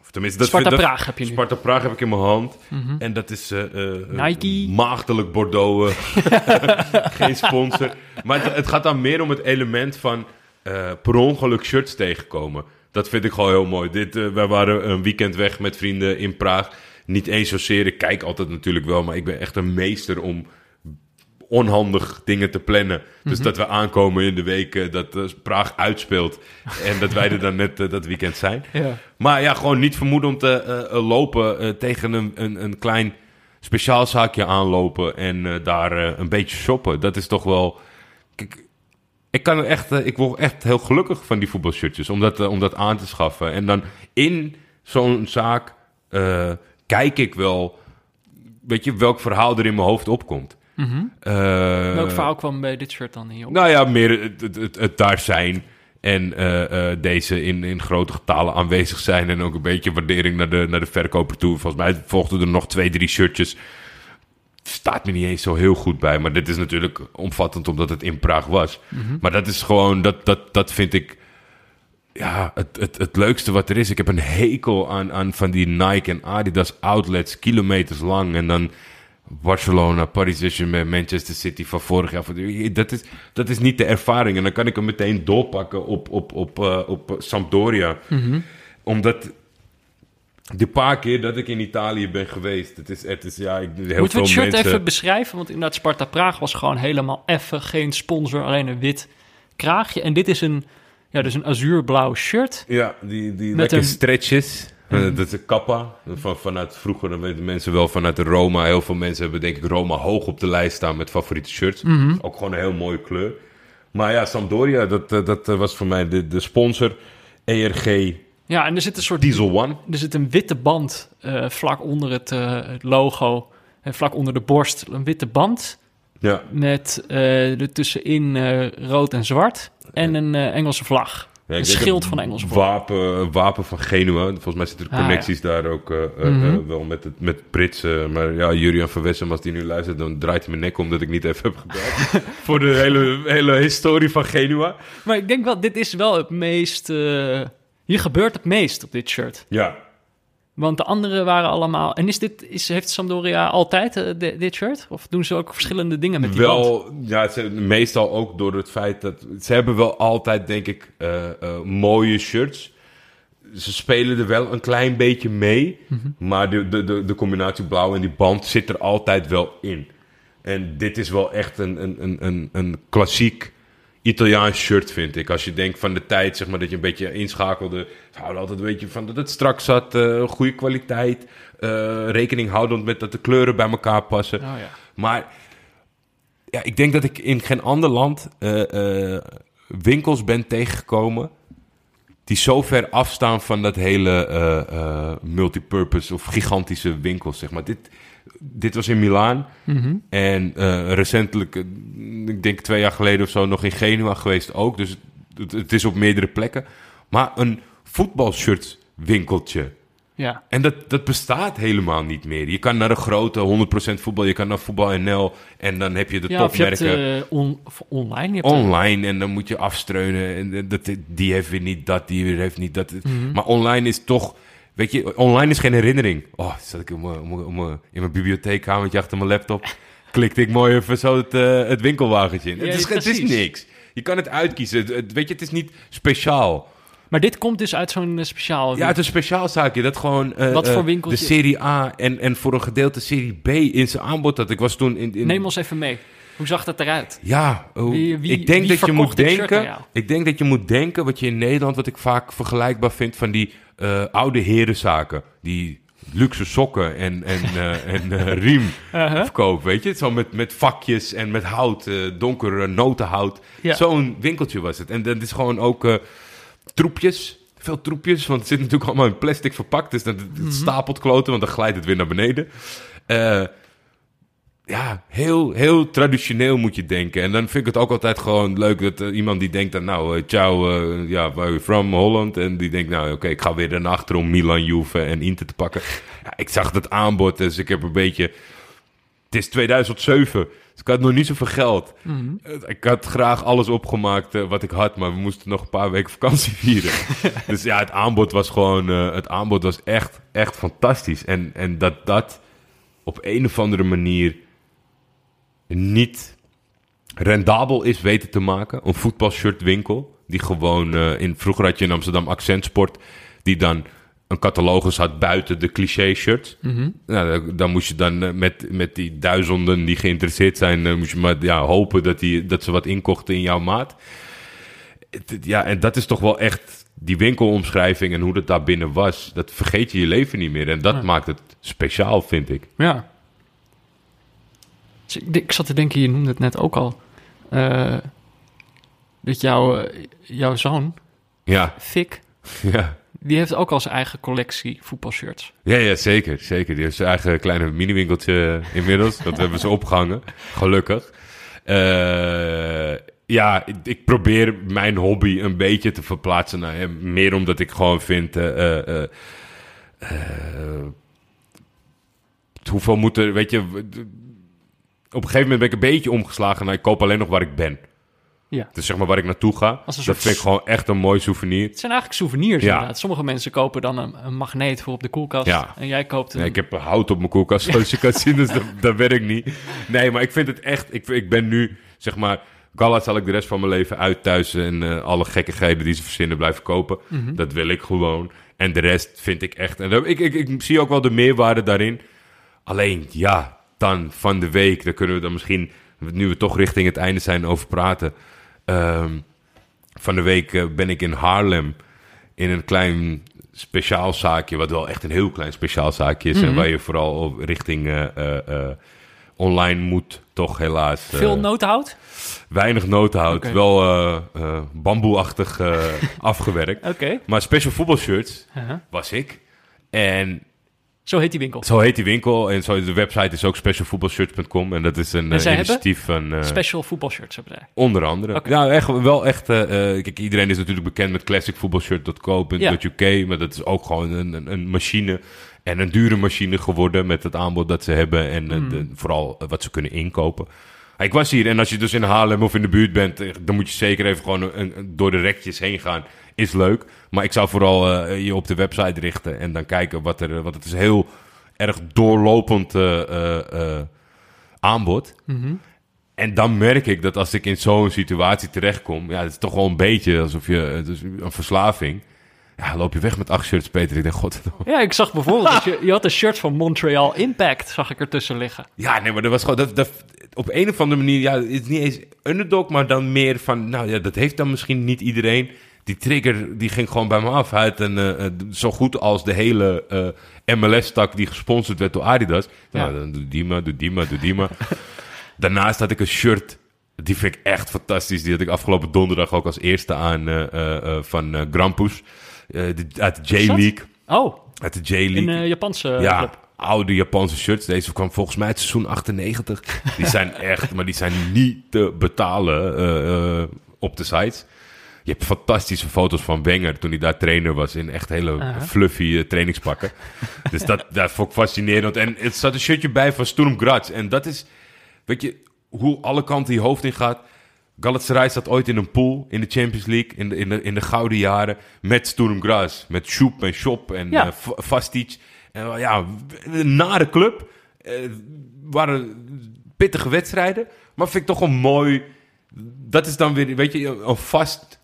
of tenminste, dat Sparta vind, dat- Praag heb je nu. Sparta Praag heb ik in mijn hand. Mhm. En dat is Nike. maagdelijk Bordeaux. Geen sponsor. Maar het, het gaat dan meer om het element van per ongeluk shirts tegenkomen. Dat vind ik gewoon heel mooi. Dit, eh, wij waren een weekend weg met vrienden in Praag. Niet eens zozeer. Ik kijk altijd natuurlijk wel, maar ik ben echt een meester om onhandig dingen te plannen. Dus Mhm. dat we aankomen in de week eh, dat eh, Praag uitspeelt. en dat wij er dan net dat weekend zijn. Ja. Maar ja, gewoon niet vermoeden om te lopen tegen een, een, een klein speciaalzaakje aanlopen en daar een beetje shoppen. Dat is toch wel. Kijk, ik, kan echt, eh, ik word echt heel gelukkig van die voetbalshirtjes om dat, eh, om dat aan te schaffen. En dan in zo'n zaak eh, kijk ik wel, weet je, welk verhaal er in mijn hoofd opkomt. Mhm. Welk verhaal kwam bij dit shirt dan je op? nou ja, meer het, het, het, het daar zijn. En deze in, in grote getalen aanwezig zijn. En ook een beetje waardering naar de, naar de verkoper toe. Volgens mij volgden er nog twee, drie shirtjes. Staat me niet eens zo heel goed bij. Maar dit is natuurlijk omvattend omdat het in Praag was. Mhm. Maar dat is gewoon, dat, dat, dat vind ik ja, het, het, het leukste wat er is. Ik heb een hekel aan, aan van die Nike en Adidas outlets, kilometers lang. En dan Barcelona, Paris Saint-Germain, Manchester City van vorig jaar. Dat is, dat is niet de ervaring. En dan kan ik hem meteen doorpakken op, op, op, eh, op Sampdoria. Mhm. Omdat de paar keer dat ik in Italië ben geweest, het is, het is ja, ik, heel Moeten we het shirt mensen... even beschrijven? Want inderdaad, Sparta Praag was gewoon helemaal effen. Geen sponsor, alleen een wit kraagje. En dit is een, ja, dus een azuurblauw shirt. Ja, die, die Met lekker een- stretches. Mhm. Eh, dat is een kappa. Van, vanuit vroeger, dan weten mensen wel vanuit de Roma. Heel veel mensen hebben denk ik Roma hoog op de lijst staan met favoriete shirts. Mhm. Ook gewoon een heel mooie kleur. Maar ja, Sampdoria, dat, eh, dat eh, was voor mij de, de sponsor. ERG Ja, en er zit een soort Diesel One. Er zit een witte band eh, vlak onder het, eh, het logo, en vlak onder de borst. Een witte band Ja, met eh ertussenin eh rood en zwart. En een eh, Engelse vlag. Ja, een schild van de Engelse vlag. Wapen, wapen van Genua. Volgens mij zitten er Ah, connecties daar ook eh, eh, Mhm. eh, wel met, het, met Prits. eh, maar ja, Jurian van Wessem, als die nu luistert, dan draait hij mijn nek om dat ik niet even heb gebeld. Voor de hele, hele historie van Genua. Maar ik denk wel, dit is wel het meest... hier gebeurt het meest op dit shirt. Ja, Want de andere waren allemaal... En is dit, is, heeft Sampdoria altijd eh, di- dit shirt? Of doen ze ook verschillende dingen met die band? wel, ja, ze, meestal ook door het feit dat ze hebben wel altijd, denk ik, eh, eh, mooie shirts. Ze spelen er wel een klein beetje mee, Mhm. maar de, de, de, de combinatie blauw en die band zit er altijd wel in. En dit is wel echt een, een, een, een, een klassiek Italiaans shirt, vind ik. Als je denkt van de tijd, zeg maar, dat je een beetje inschakelde. Ze houden altijd een beetje van dat het strak zat, eh, goede kwaliteit. eh, rekening houdend met dat de kleuren bij elkaar passen. Oh ja. Maar ja, ik denk dat ik in geen ander land eh, winkels ben tegengekomen die zo ver afstaan van dat hele multipurpose of gigantische winkels, zeg maar. Dit, dit was in Milaan Mhm. en eh, recentelijk, eh, ik denk twee jaar geleden of zo, nog in Genua geweest ook. Dus het, het is op meerdere plekken. Maar een voetbalshirt winkeltje. Ja. En dat, dat bestaat helemaal niet meer. Je kan naar de grote 100% voetbal, je kan naar Voetbal NL en dan heb je de ja, of je hebt topmerken eh, on, online. Je hebt online en dan moet je afstreunen. En dat, die heeft weer niet dat, die weer heeft niet dat. Mhm. Maar online is toch, weet je, online is geen herinnering. Oh, zat ik in mijn, om- om- in mijn bibliotheekkamertje achter mijn laptop, klikte ik mooi even zo het, eh, het winkelwagentje in. Ja, het, is, het is niks. Je kan het uitkiezen. Het, het- weet je, het is niet speciaal. Maar dit komt dus uit zo'n eh, speciaal... Ja, is een speciaal zaakje dat gewoon eh, Wat voor winkeltje? de Serie A en, en voor een gedeelte Serie B in zijn aanbod had. Ik was toen in, in Neem ons even mee. Hoe zag dat eruit? Ja, Wie- wie- ik denk dat je moet denken. Ik denk dat je moet denken wat je in Nederland, wat ik vaak vergelijkbaar vind van die eh, oude herenzaken, die luxe sokken en en eh, en eh, riem Uh-huh. verkoop, weet je, zo met met vakjes en met hout, donker eh, notenhout. Ja. Zo'n winkeltje was het. En dat is gewoon ook troepjes. Veel troepjes, want het zit natuurlijk allemaal in plastic verpakt. Dus dat het Mhm. stapelt kloten, want dan glijdt het weer naar beneden. Ja, heel, heel traditioneel moet je denken. En dan vind ik het ook altijd gewoon leuk dat eh, iemand die denkt dan, nou, eh, ciao, eh, ja, you from, Holland? En die denkt, nou, oké, ik ga weer naar achter om Milan, Juve en Inter te pakken. Ja, ik zag dat aanbod, dus ik heb een beetje... Het is 2007. Dus ik had nog niet zoveel geld. Mhm. Ik had graag alles opgemaakt wat ik had, maar we moesten nog een paar weken vakantie vieren. dus ja, het aanbod was gewoon, het aanbod was echt, echt fantastisch. En, en dat dat op een of andere manier niet rendabel is weten te maken. Een voetbalshirtwinkel, die gewoon, eh, in, vroeger had je in Amsterdam Accentsport, die dan een catalogus had buiten de cliché shirts. Mhm. Nou, dan- moest je dan eh, met, met die duizenden die geïnteresseerd zijn, eh, moest je maar ja, hopen dat, die, dat ze wat inkochten in jouw maat. Ja, en dat is toch wel echt die winkelomschrijving en hoe dat daar binnen was. Dat vergeet je je leven niet meer. En dat Ja. maakt het speciaal, vind ik. Ja. Dus ik, ik zat te denken, je noemde het net ook al. eh, dat jouw, eh, jouw zoon, Ja, Fik, ja. die heeft ook al zijn eigen collectie voetbalshirts. Ja, ja, zeker. Zeker. Die heeft zijn eigen kleine mini-winkeltje inmiddels. dat hebben ze opgehangen. Gelukkig. Eh, ja, ik, ik probeer mijn hobby een beetje te verplaatsen naar hem. Meer omdat ik gewoon vind... eh, eh, eh, eh, hoeveel moet er... Weet je... Op een gegeven moment ben ik een beetje omgeslagen naar... Ik koop alleen nog waar ik ben. Ja. Dus zeg maar waar ik naartoe ga. Dat vind ik gewoon echt een mooi souvenir. Het zijn eigenlijk souvenirs Ja. inderdaad. Sommige mensen kopen dan een, een magneet voor op de koelkast. Ja. En jij koopt een... Nee, ik heb hout op mijn koelkast, zoals je kan zien, dus dat, dat werkt niet. Nee, maar ik vind het echt... Ik, ik ben nu, zeg maar... Gala zal ik de rest van mijn leven uit thuis... en eh, alle gekkigheden die ze verzinnen blijven kopen. Mhm. Dat wil ik gewoon. En de rest vind ik echt... En ik, ik, ik zie ook wel de meerwaarde daarin. Alleen, ja, dan van de week... daar kunnen we dan misschien... nu we toch richting het einde zijn over praten... Ehm, van de week eh, ben ik in Haarlem in een klein speciaal zaakje, wat wel echt een heel klein speciaal zaakje is. En Mhm. waar je vooral op richting eh, eh, online moet, toch helaas. Veel notenhout? weinig notenhout, Oké. wel bamboeachtig afgewerkt. Oké. Maar special voetbalshirts was ik. En Zo heet die winkel. zo heet die winkel. En zo, de website is ook specialvoetbalshirts.com. En dat is een En eh, initiatief van... eh, Special voetbalshirts hebben zij. Onder andere. Ja, echt, wel echt. eh, kijk, iedereen is natuurlijk bekend met classicvoetbalshirt.co.uk. Maar dat is ook gewoon een, een, een machine. En een dure machine geworden met het aanbod dat ze hebben. En eh, Mm. de- vooral wat ze kunnen inkopen. Ik was hier en als je dus in Haarlem of in de buurt bent, dan moet je zeker even gewoon een- door de rekjes heen gaan. Is leuk. Maar ik zou vooral eh, je op de website richten en dan kijken wat er. Want het is heel erg doorlopend eh, eh, aanbod. Mhm. En dan merk ik dat als ik in zo'n situatie terechtkom, ja, het is toch wel een beetje alsof je, het is een verslaving. Ja, loop je weg met acht shirts, Peter. Ik denk, god. Ja, ik zag bijvoorbeeld dat je, je had een shirt van Montreal Impact, zag ik ertussen liggen. Ja, nee, maar dat was gewoon, dat, dat, op een of andere manier, ja, het is niet eens underdog, maar dan meer van, nou ja, dat heeft dan misschien niet iedereen. Die trigger, die ging gewoon bij me af uit. En eh, eh, zo goed als de hele eh, MLS-tak die gesponsord werd door Adidas. Nou, Ja. dan doe die maar, doe die maar, doe die maar. Daarnaast had ik een shirt, die vind ik echt fantastisch. Die had ik afgelopen donderdag ook als eerste aan van Grampus. de- uit de? J-League. Oh, Uit de J-League. een Japanse Ja, club. oude Japanse shirts. Deze kwam volgens mij uit seizoen 98. Die zijn echt, maar die zijn niet te betalen op de sites. Je hebt fantastische foto's van Wenger toen hij daar trainer was in echt hele fluffy eh, trainingspakken. dus dat, dat vond ik fascinerend. En het staat een shirtje bij van Sturm Graz. En dat is, weet je, hoe alle kanten je hoofd in gaat. Galatasaray zat ooit in een pool in de Champions League in de, in de, in de gouden jaren met Sturm Graz. Met Schoep en Schop en Ja. Vastic. En eh, ja, een nare club. Eh, waren pittige wedstrijden. Maar vind ik toch een mooi... Dat is dan weer, weet je, een vast...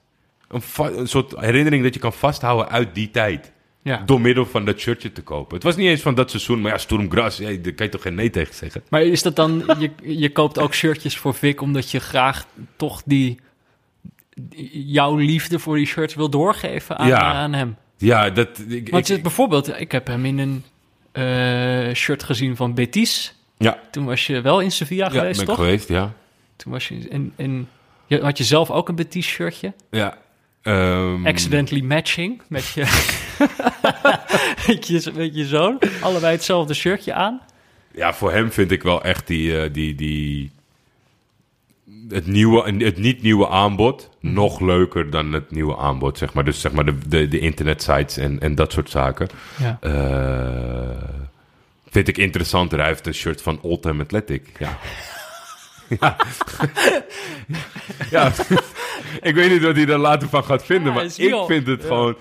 Een, soort herinnering dat je kan vasthouden uit die tijd. Ja. Door middel van dat shirtje te kopen. Het was niet eens van dat seizoen, maar ja, Sturm Graz, ja, daar kan je toch geen nee tegen zeggen. Maar is dat dan, je, je koopt ook shirtjes voor Vic omdat je graag toch die, jouw liefde voor die shirts wil doorgeven aan, Ja. aan hem? Ja, dat... Ik, Want ik- bijvoorbeeld, ik heb hem in een eh, shirt gezien van Betis. ja, Toen was je wel in Sevilla ja geweest, ben ik toch? geweest, ja. Toen was je in, in je, had je zelf ook een Betis shirtje? Ja. Ehm, Accidentally matching met je, met je, met je zoon. Allebei hetzelfde shirtje aan. Ja, voor hem vind ik wel echt die, eh, die, die, het, nieuwe, het niet nieuwe aanbod nog leuker dan het nieuwe aanbod, zeg maar. Dus zeg maar de, de, de internetsites en, en dat soort zaken. Ja. Eh, vind ik interessanter. Hij heeft een shirt van Oldham Athletic. Ja. ja, ik weet niet wat hij er later van gaat vinden, Ja, maar ik vind het ja. gewoon...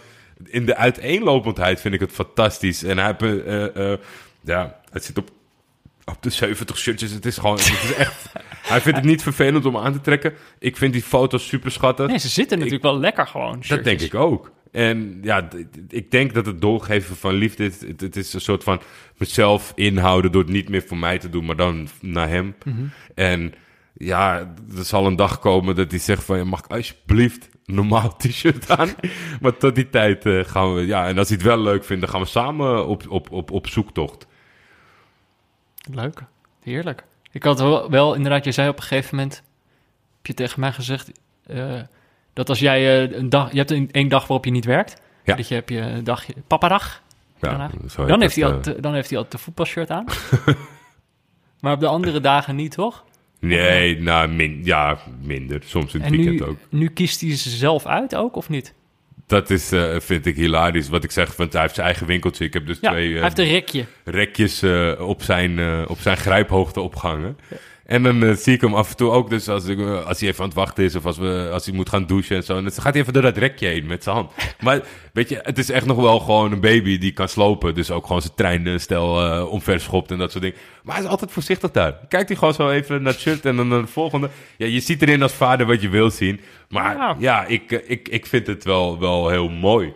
In de uiteenlopendheid vind ik het fantastisch. En hij, heeft, eh, eh, eh, ja, het zit op, op de 70 shirtjes. Het is gewoon... Het is echt, hij vindt het niet vervelend om aan te trekken. Ik vind die foto's super schattig. Nee, ze zitten natuurlijk wel lekker gewoon. Dat denk ik ook. En ja, ik denk dat het doorgeven van liefde, het, het- het is een soort van mezelf inhouden door het niet meer voor mij te doen, maar dan naar hem. En ja, er zal een dag komen dat hij zegt van, ja, mag ik alsjeblieft een normaal t-shirt aan? maar tot die tijd eh, gaan we, ja, en als hij het wel leuk vindt, dan gaan we samen op, op, op, op zoektocht. Leuk. Heerlijk. Ik had wel, wel inderdaad, je zei op een gegeven moment, heb je tegen mij gezegd, eh, dat als jij eh, een dag, je hebt een, één dag waarop je niet werkt, Ja. dat je heb je een dagje, papadag, Ja, dan heeft, hij altijd, dan heeft hij altijd een voetbalshirt aan. maar op de andere dagen niet, toch? Nee, nou, min, ja, minder. Soms in het En weekend nu, ook. nu kiest hij ze zelf uit ook, of niet? Dat is, eh, vind ik hilarisch. Wat ik zeg, want hij heeft zijn eigen winkeltje. Ik heb dus Ja, twee hij eh, heeft een rekje. rekjes eh, op, zijn, eh, op zijn grijphoogte opgehangen. En dan eh, zie ik hem af en toe ook, dus als, ik, eh, als hij even aan het wachten is... of als, we, als hij moet gaan douchen en zo... dan gaat hij even door dat rekje heen met zijn hand. Maar weet je, het is echt nog wel gewoon een baby die kan slopen. Dus ook gewoon zijn treinstel eh omver schopt en dat soort dingen. Maar hij is altijd voorzichtig daar. Kijkt hij gewoon zo even naar het shirt en dan naar de volgende. Ja, je ziet erin als vader wat je wil zien. Maar Ja. ja, ik, ik, ik vind het wel, wel heel mooi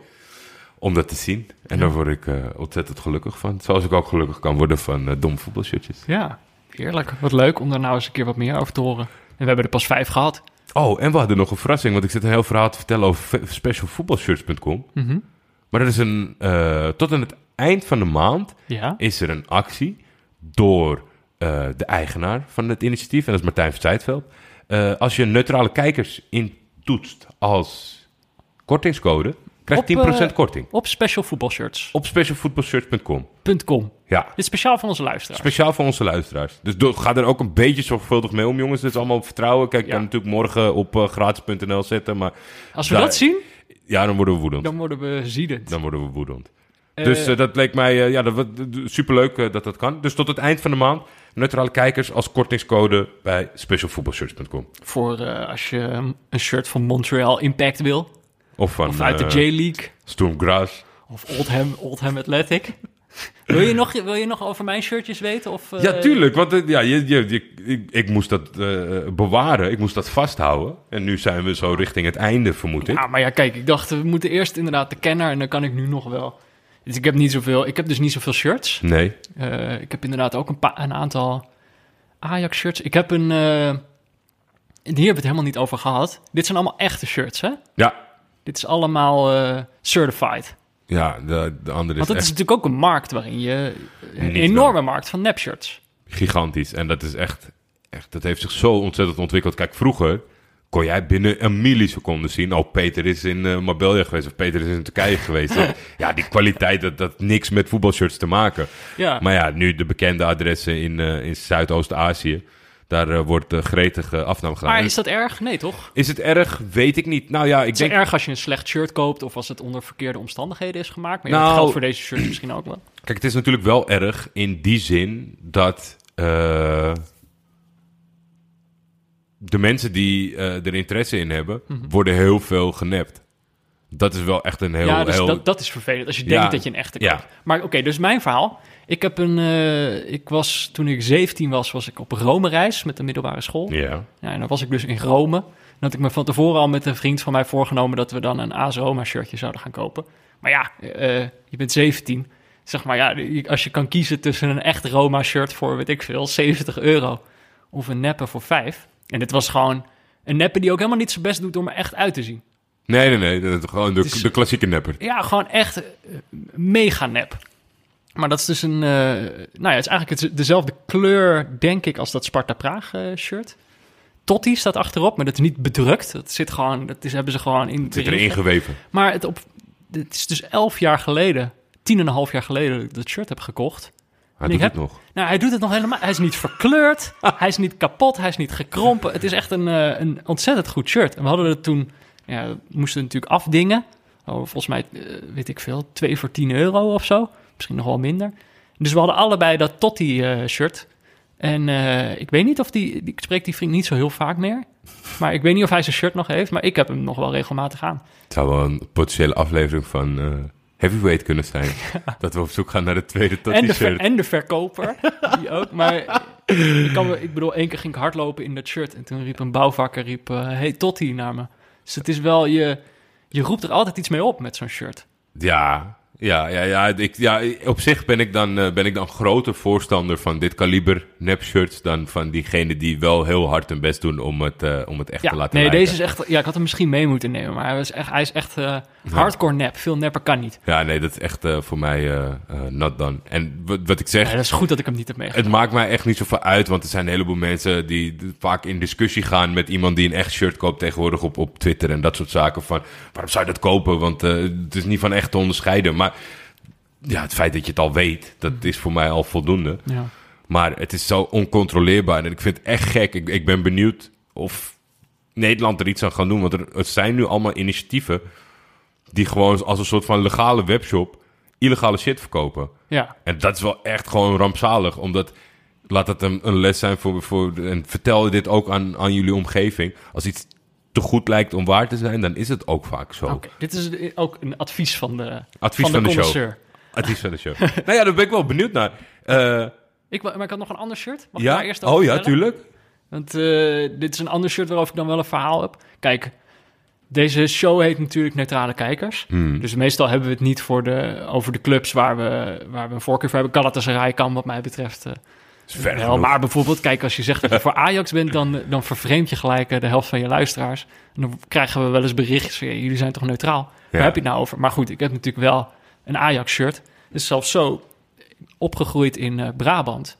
om dat te zien. En daar word ik ontzettend gelukkig van. Zoals ik ook gelukkig kan worden van dom voetbalshirtjes. Ja, heerlijk. Wat leuk om daar nou eens een keer wat meer over te horen. En we hebben er pas vijf gehad. Oh, en we hadden nog een verrassing, want ik zit een heel verhaal te vertellen over specialvoetbalshirts.com. Mhm. Maar dat is een, eh, tot aan het eind van de maand Ja. is er een actie door eh, de eigenaar van het initiatief, en dat is Martijn van Zijtveld. Eh, als je neutrale kijkers intoetst als kortingscode, krijg je Op, 10% eh, korting. Op specialvoetbalshirts.com. Op specialvoetbalshirts.com. Ja, Dit is speciaal voor onze luisteraars. Speciaal voor onze luisteraars. Dus do- ga er ook een beetje zorgvuldig mee om, jongens. Dit is allemaal op vertrouwen. Kijk, ik Ja. kan natuurlijk morgen op eh, gratis.nl zetten. Maar Als we daar- dat zien, ja, dan worden we woedend. Dan, dan worden we ziedend. worden we woedend. Eh, dus dat leek mij ja, dat, superleuk dat dat kan. Dus tot het eind van de maand. Neutrale kijkers als kortingscode bij specialvoetbalshirts.com. Voor als je een shirt van Montreal Impact wil. Of van Of uit de eh, J-League. Storm Gras. Of Oldham, Oldham Athletic. wil, je nog, wil je nog over mijn shirtjes weten? Of, eh, Ja, tuurlijk. Want eh, ja, je, je, je- ik, ik moest dat eh, bewaren. Ik moest dat vasthouden. En nu zijn we zo richting het einde, vermoed ik. Ja, maar ja, kijk, ik dacht, we moeten eerst inderdaad de kenner en dan kan ik nu nog wel. Dus ik heb niet zoveel, ik heb dus niet zoveel shirts. Nee. Eh, ik heb inderdaad ook een, een aantal Ajax-shirts. Ik heb een, eh, hier hebben we het helemaal niet over gehad. Dit zijn allemaal echte shirts, hè? Ja, Dit is allemaal eh, certified. ja de, de andere is Want het echt is natuurlijk ook een markt waarin je... Een Niet enorme markt van nepshirts. gigantisch. En dat is echt, echt, dat heeft zich zo ontzettend ontwikkeld. Kijk, vroeger kon jij binnen een milliseconde zien. Oh, Peter is in eh Marbella geweest of Peter is in Turkije geweest. ja, die kwaliteit, dat, dat niks met voetbalshirts te maken. Ja, Maar ja, nu de bekende adressen in, eh, in Zuidoost-Azië. Daar eh, wordt uh, gretig eh, afname gedaan. maar is dat erg? Nee, toch? is het erg? Weet ik niet. Nou ja, ik Het is denk... erg als je een slecht shirt koopt of als het onder verkeerde omstandigheden is gemaakt. Maar Nou- dat geldt voor deze shirts misschien ook wel. Kijk, het is natuurlijk wel erg in die zin dat eh, de mensen die eh, er interesse in hebben, worden heel veel genept. Dat is wel echt een heel... Mhm. ja, dus heel dat, dat is vervelend als je Ja, denkt dat je een echte koopt. ja. Maar oké, dus mijn verhaal. Ik heb een, eh, ik was, toen ik 17 was, was ik op Rome reis met de middelbare school. Ja. Ja, en dan was ik dus in Rome. En had ik me van tevoren al met een vriend van mij voorgenomen dat we dan een AS Roma shirtje zouden gaan kopen. Maar ja, eh, je bent 17. Zeg maar, ja, als je kan kiezen tussen een echt Roma shirt voor, weet ik veel, 70 euro. Of een neppe voor 5. En dit was gewoon een neppe die ook helemaal niet zijn best doet om er echt uit te zien. Nee, nee, nee. Dat is gewoon de, is- de klassieke nepper. Ja, gewoon echt eh, mega nep. Maar dat is dus een... eh, nou ja, het is eigenlijk het- dezelfde kleur, denk ik, als dat Sparta Praag eh, shirt. Totti staat achterop, maar dat is niet bedrukt. Dat zit gewoon, dat is, hebben ze gewoon in Het zit erin geweven. Maar het, op, het is dus elf jaar geleden, tien en een half jaar geleden dat ik dat shirt heb gekocht. Hij doet ik het nog. Nou, hij doet het nog helemaal. Hij is niet verkleurd, hij is niet kapot, hij is niet gekrompen. Het is echt een, eh, een ontzettend goed shirt. En we hadden het toen, ja, we moesten het natuurlijk afdingen. Oh, volgens mij, weet ik veel, twee voor 10 euro of zo. Misschien nog wel minder. Dus we hadden allebei dat Totti-shirt. En eh, ik weet niet of die, die... Ik spreek die vriend niet zo heel vaak meer. Maar ik weet niet of hij zijn shirt nog heeft. Maar ik heb hem nog wel regelmatig aan. Het zou wel een potentiële aflevering van eh, Heavyweight kunnen zijn. Dat we op zoek gaan naar de tweede En de, ver- Totti-shirt. en de verkoper, die ook. Maar ik, kan ik bedoel, één keer ging ik hardlopen in dat shirt. En toen riep een bouwvakker, riep, hey Totti naar me. Dus het is wel, je, je roept er altijd iets mee op met zo'n shirt. Ja, ja, ja, ja, ik, ja. Op zich ben ik, dan, eh, ben ik dan groter voorstander van dit kaliber nep-shirts... dan van diegenen die wel heel hard hun best doen om het, eh, om het echt Ja, te laten nee, lijken. deze is echt... Ja, ik had hem misschien mee moeten nemen. Maar hij, was echt, hij is echt eh, hardcore nep. Veel nepper kan niet. Ja, nee, dat is echt eh, voor mij eh eh, not done. En wat, wat ik zeg, Ja, dat is goed dat ik hem niet heb meegemaakt. het maakt mij echt niet zoveel uit... want er zijn een heleboel mensen die vaak in discussie gaan... met iemand die een echt shirt koopt tegenwoordig op, op Twitter... en dat soort zaken van, waarom zou je dat kopen? Want het is niet van echt te onderscheiden. Maar ja, het feit dat je het al weet, dat is voor mij al voldoende. Ja. Maar het is zo oncontroleerbaar. En ik vind het echt gek. Ik, ik ben benieuwd of Nederland er iets aan gaat doen. Want er, het zijn nu allemaal initiatieven... die gewoon als een soort van legale webshop... illegale shit verkopen. ja. En dat is wel echt gewoon rampzalig. Omdat, laat het een, een les zijn voor, voor... en vertel dit ook aan, aan jullie omgeving. Als iets te goed lijkt om waar te zijn... dan is het ook vaak zo. Oké, dit is ook een advies van de, Advies van van de show. Advies van de show. nou ja, daar ben ik wel benieuwd naar. Eh, Ik, maar ik had nog een ander shirt. Mag ik ja? daar eerst over Oh ja, vertellen? tuurlijk. Want eh, dit is een ander shirt waarover ik dan wel een verhaal heb. Kijk, deze show heet natuurlijk Neutrale Kijkers. Hmm. Dus meestal hebben we het niet voor de, over de clubs waar we, waar we een voorkeur voor hebben. Galatasaray kan wat mij betreft ver wel. genoeg. Maar bijvoorbeeld, kijk, als je zegt dat je voor Ajax bent... dan, dan vervreemd je gelijk eh, de helft van je luisteraars. En dan krijgen we wel eens berichtjes van... "Ja, jullie zijn toch neutraal? Waar heb je het nou over? Maar goed, ik heb natuurlijk wel een Ajax-shirt. Het is zelfs zo opgegroeid in eh, Brabant.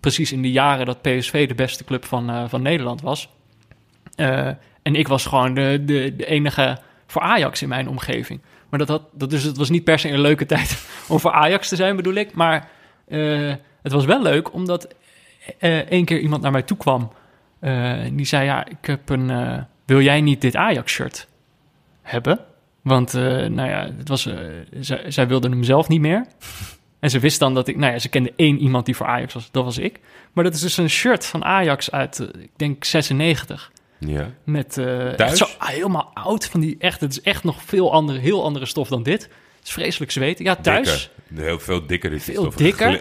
Precies in de jaren dat PSV de beste club van, van Nederland was. Eh, en ik was gewoon de, de, de enige voor Ajax in mijn omgeving. Maar dat, had, dat, dus het was niet per se een leuke tijd om voor Ajax te zijn, bedoel ik. Maar eh, het was wel leuk, omdat eh één keer iemand naar mij toe kwam. eh, die zei, ja, ik heb een... wil jij niet dit Ajax-shirt hebben? Want, nou ja, het was, zij, zij wilden hem zelf niet meer. En ze wist dan dat ik... Nou ja, ze kende één iemand die voor Ajax was. Dat was ik. Maar dat is dus een shirt van Ajax uit, ik denk, 96. Ja. Met Thuis? echt zo helemaal oud. Van die echt, het is echt nog veel andere, heel andere stof dan dit. Het is vreselijk zweten. Ja, thuis. Dikker. Heel veel dikker is Veel stof. dikker.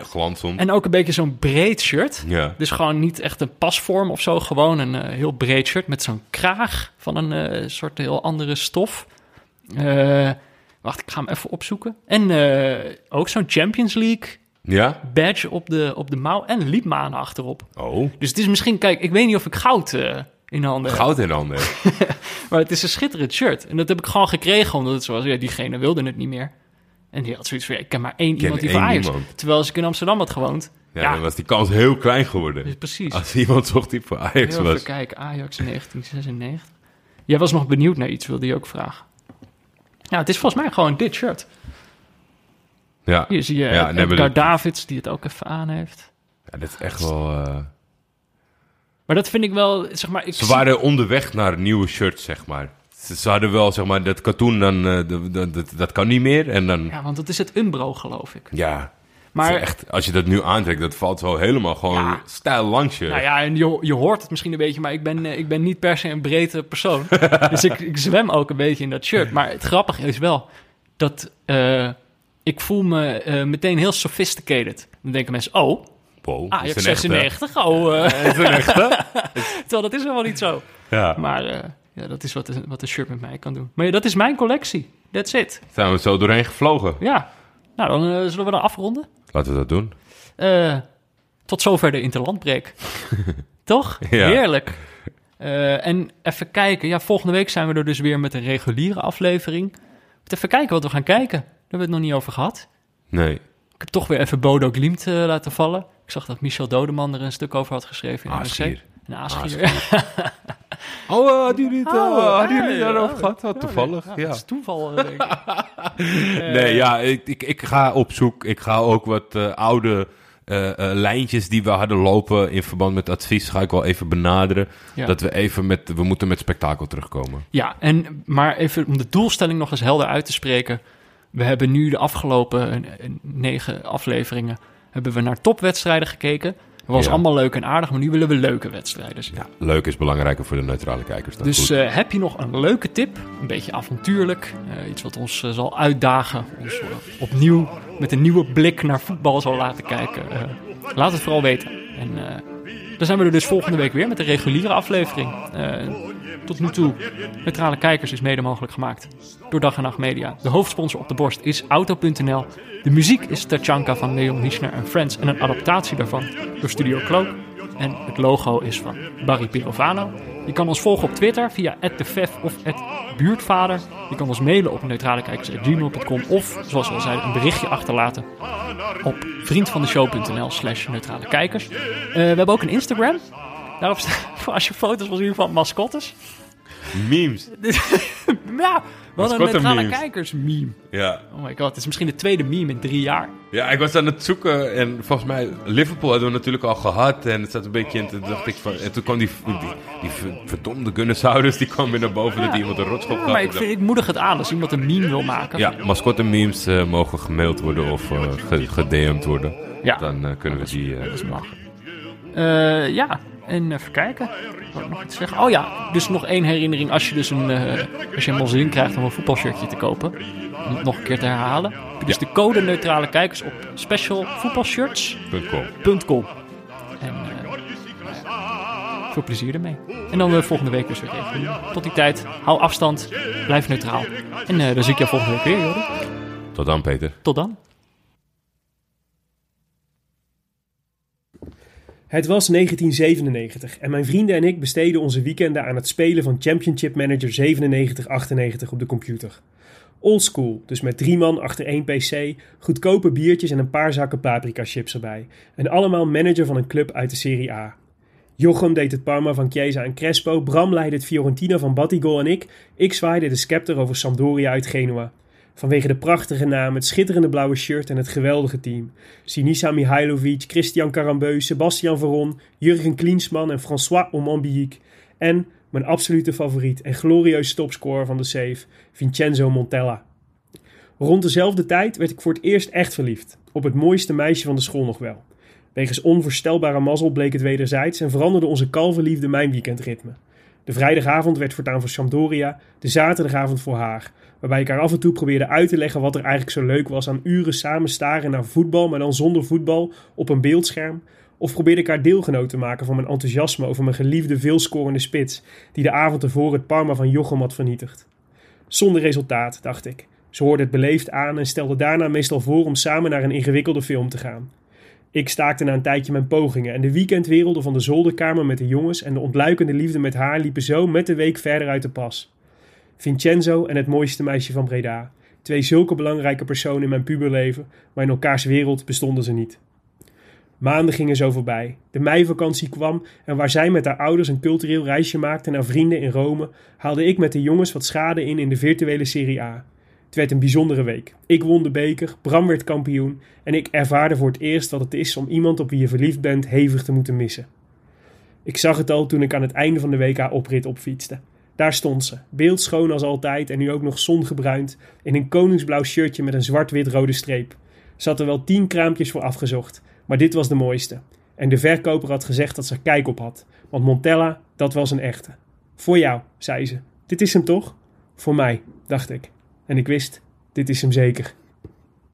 En ook een beetje zo'n breed shirt. Ja. Dus gewoon niet echt een pasvorm of zo. Gewoon een eh, heel breed shirt met zo'n kraag van een eh, soort heel andere stof. Wacht, ik ga hem even opzoeken. En ook zo'n Champions League Ja? badge op de, op de mouw en liepmanen achterop. Oh. Dus het is misschien, kijk, ik weet niet of ik goud in handen. Goud in handen. Maar het is een schitterend shirt. En dat heb ik gewoon gekregen, omdat het zo was. Ja, diegene wilde het niet meer. En die had zoiets van, ja, ik ken maar één iemand die één voor Ajax. iemand. Terwijl als ik in Amsterdam had gewoond. Ja, Ja, dan was die kans heel klein geworden. dus precies. Als iemand zocht die voor Ajax Heel was. even kijken, Ajax 1996. Jij was nog benieuwd naar iets, wilde je ook vragen. Ja, het is volgens mij gewoon dit shirt. Ja. Hier zie je Ja, Edgar Davids, die het ook even aan heeft. ja, dat is echt wel... eh, Maar dat vind ik wel, zeg maar... Ik Ze zie- waren onderweg naar nieuwe shirts, zeg maar. Ze, ze hadden wel, zeg maar, dat katoen, dan, eh, dat- dat, dat, kan niet meer. En dan, ja, Ja, want dat is het Umbro, geloof ik. maar, Maar echt, als je dat nu aantrekt, dat valt zo helemaal gewoon Ja. stijl langs je. Nou ja, en je, je hoort het misschien een beetje, maar ik ben, eh, ik ben niet per se een breedte persoon. dus ik, ik zwem ook een beetje in dat shirt. Maar het grappige is wel dat eh, ik voel me meteen heel sophisticated. Dan denken mensen, oh, Wow, Ajax is een echte. 96, oh. Is echte? Terwijl dat is helemaal niet zo. Ja. Maar eh, ja, dat is wat, de- wat een shirt met mij kan doen. Maar ja, dat is mijn collectie. That's it. Zijn we zo doorheen gevlogen? Ja. Nou, dan eh, zullen we dan afronden. Laten we dat doen. Tot zover de interlandbreek. Toch? Ja. Heerlijk. En even kijken. Ja, volgende week zijn we er dus weer met een reguliere aflevering. Even kijken wat we gaan kijken. Daar hebben we het nog niet over gehad. Nee. Ik heb toch weer even Bodo Glimt laten vallen. Ik zag dat Michel Dodeman er een stuk over had geschreven in NRC. Aasgier. Een aasgier. Oh, uh, hadden jullie het, Oh, uh, hadden ja, jullie ja, daarover ja. gehad? Toevallig, Ja, ja. Dat is toeval, eh, denk ik. Nee, ja, ik, ik, ik ga op zoek. Ik ga ook wat oude lijntjes die we hadden lopen in verband met advies, ga ik wel even benaderen. Ja. Dat we even met, we moeten met spektakel terugkomen. Ja, en, maar even om de doelstelling nog eens helder uit te spreken. We hebben nu de afgelopen negen afleveringen... hebben we naar topwedstrijden gekeken. Dat was Ja. allemaal leuk en aardig, maar nu willen we leuke wedstrijden zien. Ja, leuk is belangrijker voor de neutrale kijkers. Dan Dus eh, heb je nog een leuke tip, een beetje avontuurlijk, eh, iets wat ons eh, zal uitdagen, ons opnieuw met een nieuwe blik naar voetbal zal laten kijken, laat het vooral weten. En dan zijn we er dus volgende week weer met de reguliere aflevering. Tot nu toe, Neutrale Kijkers is mede mogelijk gemaakt door Dag en Nacht Media. De hoofdsponsor op de borst is Auto.nl. De muziek is Tachanka van Leon Hischner en Friends en een adaptatie daarvan door Studio Cloak. En het logo is van Barry Pirovano. Je kan ons volgen op Twitter via @defef of @buurtvader. Je kan ons mailen op neutralekijkers@gmail.com of, zoals we al zeiden, een berichtje achterlaten op vriendvandeshow.nl slash neutrale kijkers. Eh, we hebben ook een Instagram. Daarop staat, als je foto's wil zien van mascottes. Memes. ja, hadden een neutrale memes. kijkers meme. Ja. Oh my god, het is misschien de tweede meme in drie jaar. ja, ik was aan het zoeken en volgens mij, Liverpool hadden we natuurlijk al gehad. En het zat een beetje in, toen dacht ik van, en toen kwam die, die, die ver- verdomde Gunnersaurus, die kwam weer naar boven dat hij iemand een rotschop gaf. maar ik, Ik dacht, vind, ik moedig het aan als iemand een meme wil maken. Ja, mascotte memes eh, mogen gemaild worden of ge- gedM'd worden. Ja. Dan eh, kunnen we die... eh, Dat is ja, en even kijken. Nog iets zeggen? Oh ja, dus nog één herinnering. Als je dus een, eh, als je zin krijgt om een voetbalshirtje te kopen. Om het nog een keer te herhalen. Dus Ja. de code neutrale kijkers op specialvoetbalshirts.com. .com. En eh, veel plezier ermee. En dan de volgende week dus weer even. Tot die tijd, hou afstand, blijf neutraal. En eh, dan zie ik jou volgende week weer, Jordi. Tot dan, Peter. Tot dan. Het was 1997 en mijn vrienden en ik besteden onze weekenden aan het spelen van Championship Manager 97-98 op de computer. Oldschool, dus met drie man achter één pc, goedkope biertjes en een paar zakken paprika chips erbij. En allemaal manager van een club uit de Serie A. Jochem deed het Parma van Chiesa en Crespo, Bram leidde het Fiorentina van Battigol en ik, ik zwaaide de scepter over Sampdoria uit Genua. Vanwege de prachtige naam, het schitterende blauwe shirt en het geweldige team. Sinisa Mihailovic, Christian Carambeu, Sebastian Veron, Jurgen Klinsman en François Omambiik. En mijn absolute favoriet en glorieuze topscorer van de save, Vincenzo Montella. Rond dezelfde tijd werd ik voor het eerst echt verliefd. Op het mooiste meisje van de school nog wel. Wegens onvoorstelbare mazzel bleek het wederzijds en veranderde onze kalverliefde mijn weekendritme. De vrijdagavond werd voortaan voor Sampdoria, de zaterdagavond voor haar. Waarbij ik haar af en toe probeerde uit te leggen wat er eigenlijk zo leuk was aan uren samen staren naar voetbal, maar dan zonder voetbal, op een beeldscherm. Of probeerde ik haar deelgenoot te maken van mijn enthousiasme over mijn geliefde veelscorende spits, die de avond ervoor het Parma van Jochem had vernietigd. Zonder resultaat, dacht ik. Ze hoorde het beleefd aan en stelde daarna meestal voor om samen naar een ingewikkelde film te gaan. Ik staakte na een tijdje mijn pogingen en de weekendwerelden van de zolderkamer met de jongens en de ontluikende liefde met haar liepen zo met de week verder uit de pas. Vincenzo en het mooiste meisje van Breda. Twee zulke belangrijke personen in mijn puberleven, maar in elkaars wereld bestonden ze niet. Maanden gingen zo voorbij. De meivakantie kwam en waar zij met haar ouders een cultureel reisje maakte naar vrienden in Rome, haalde ik met de jongens wat schade in in de virtuele Serie A. Het werd een bijzondere week. Ik won de beker, Bram werd kampioen en ik ervaarde voor het eerst wat het is om iemand op wie je verliefd bent hevig te moeten missen. Ik zag het al toen ik aan het einde van de WK-oprit opfietste. Daar stond ze, beeldschoon als altijd en nu ook nog zongebruind, in een koningsblauw shirtje met een zwart-wit-rode streep. Ze had er wel tien kraampjes voor afgezocht, maar dit was de mooiste. En de verkoper had gezegd dat ze er kijk op had, want Montella, dat was een echte. Voor jou, zei ze. Dit is hem toch? Voor mij, dacht ik. En ik wist, dit is hem zeker.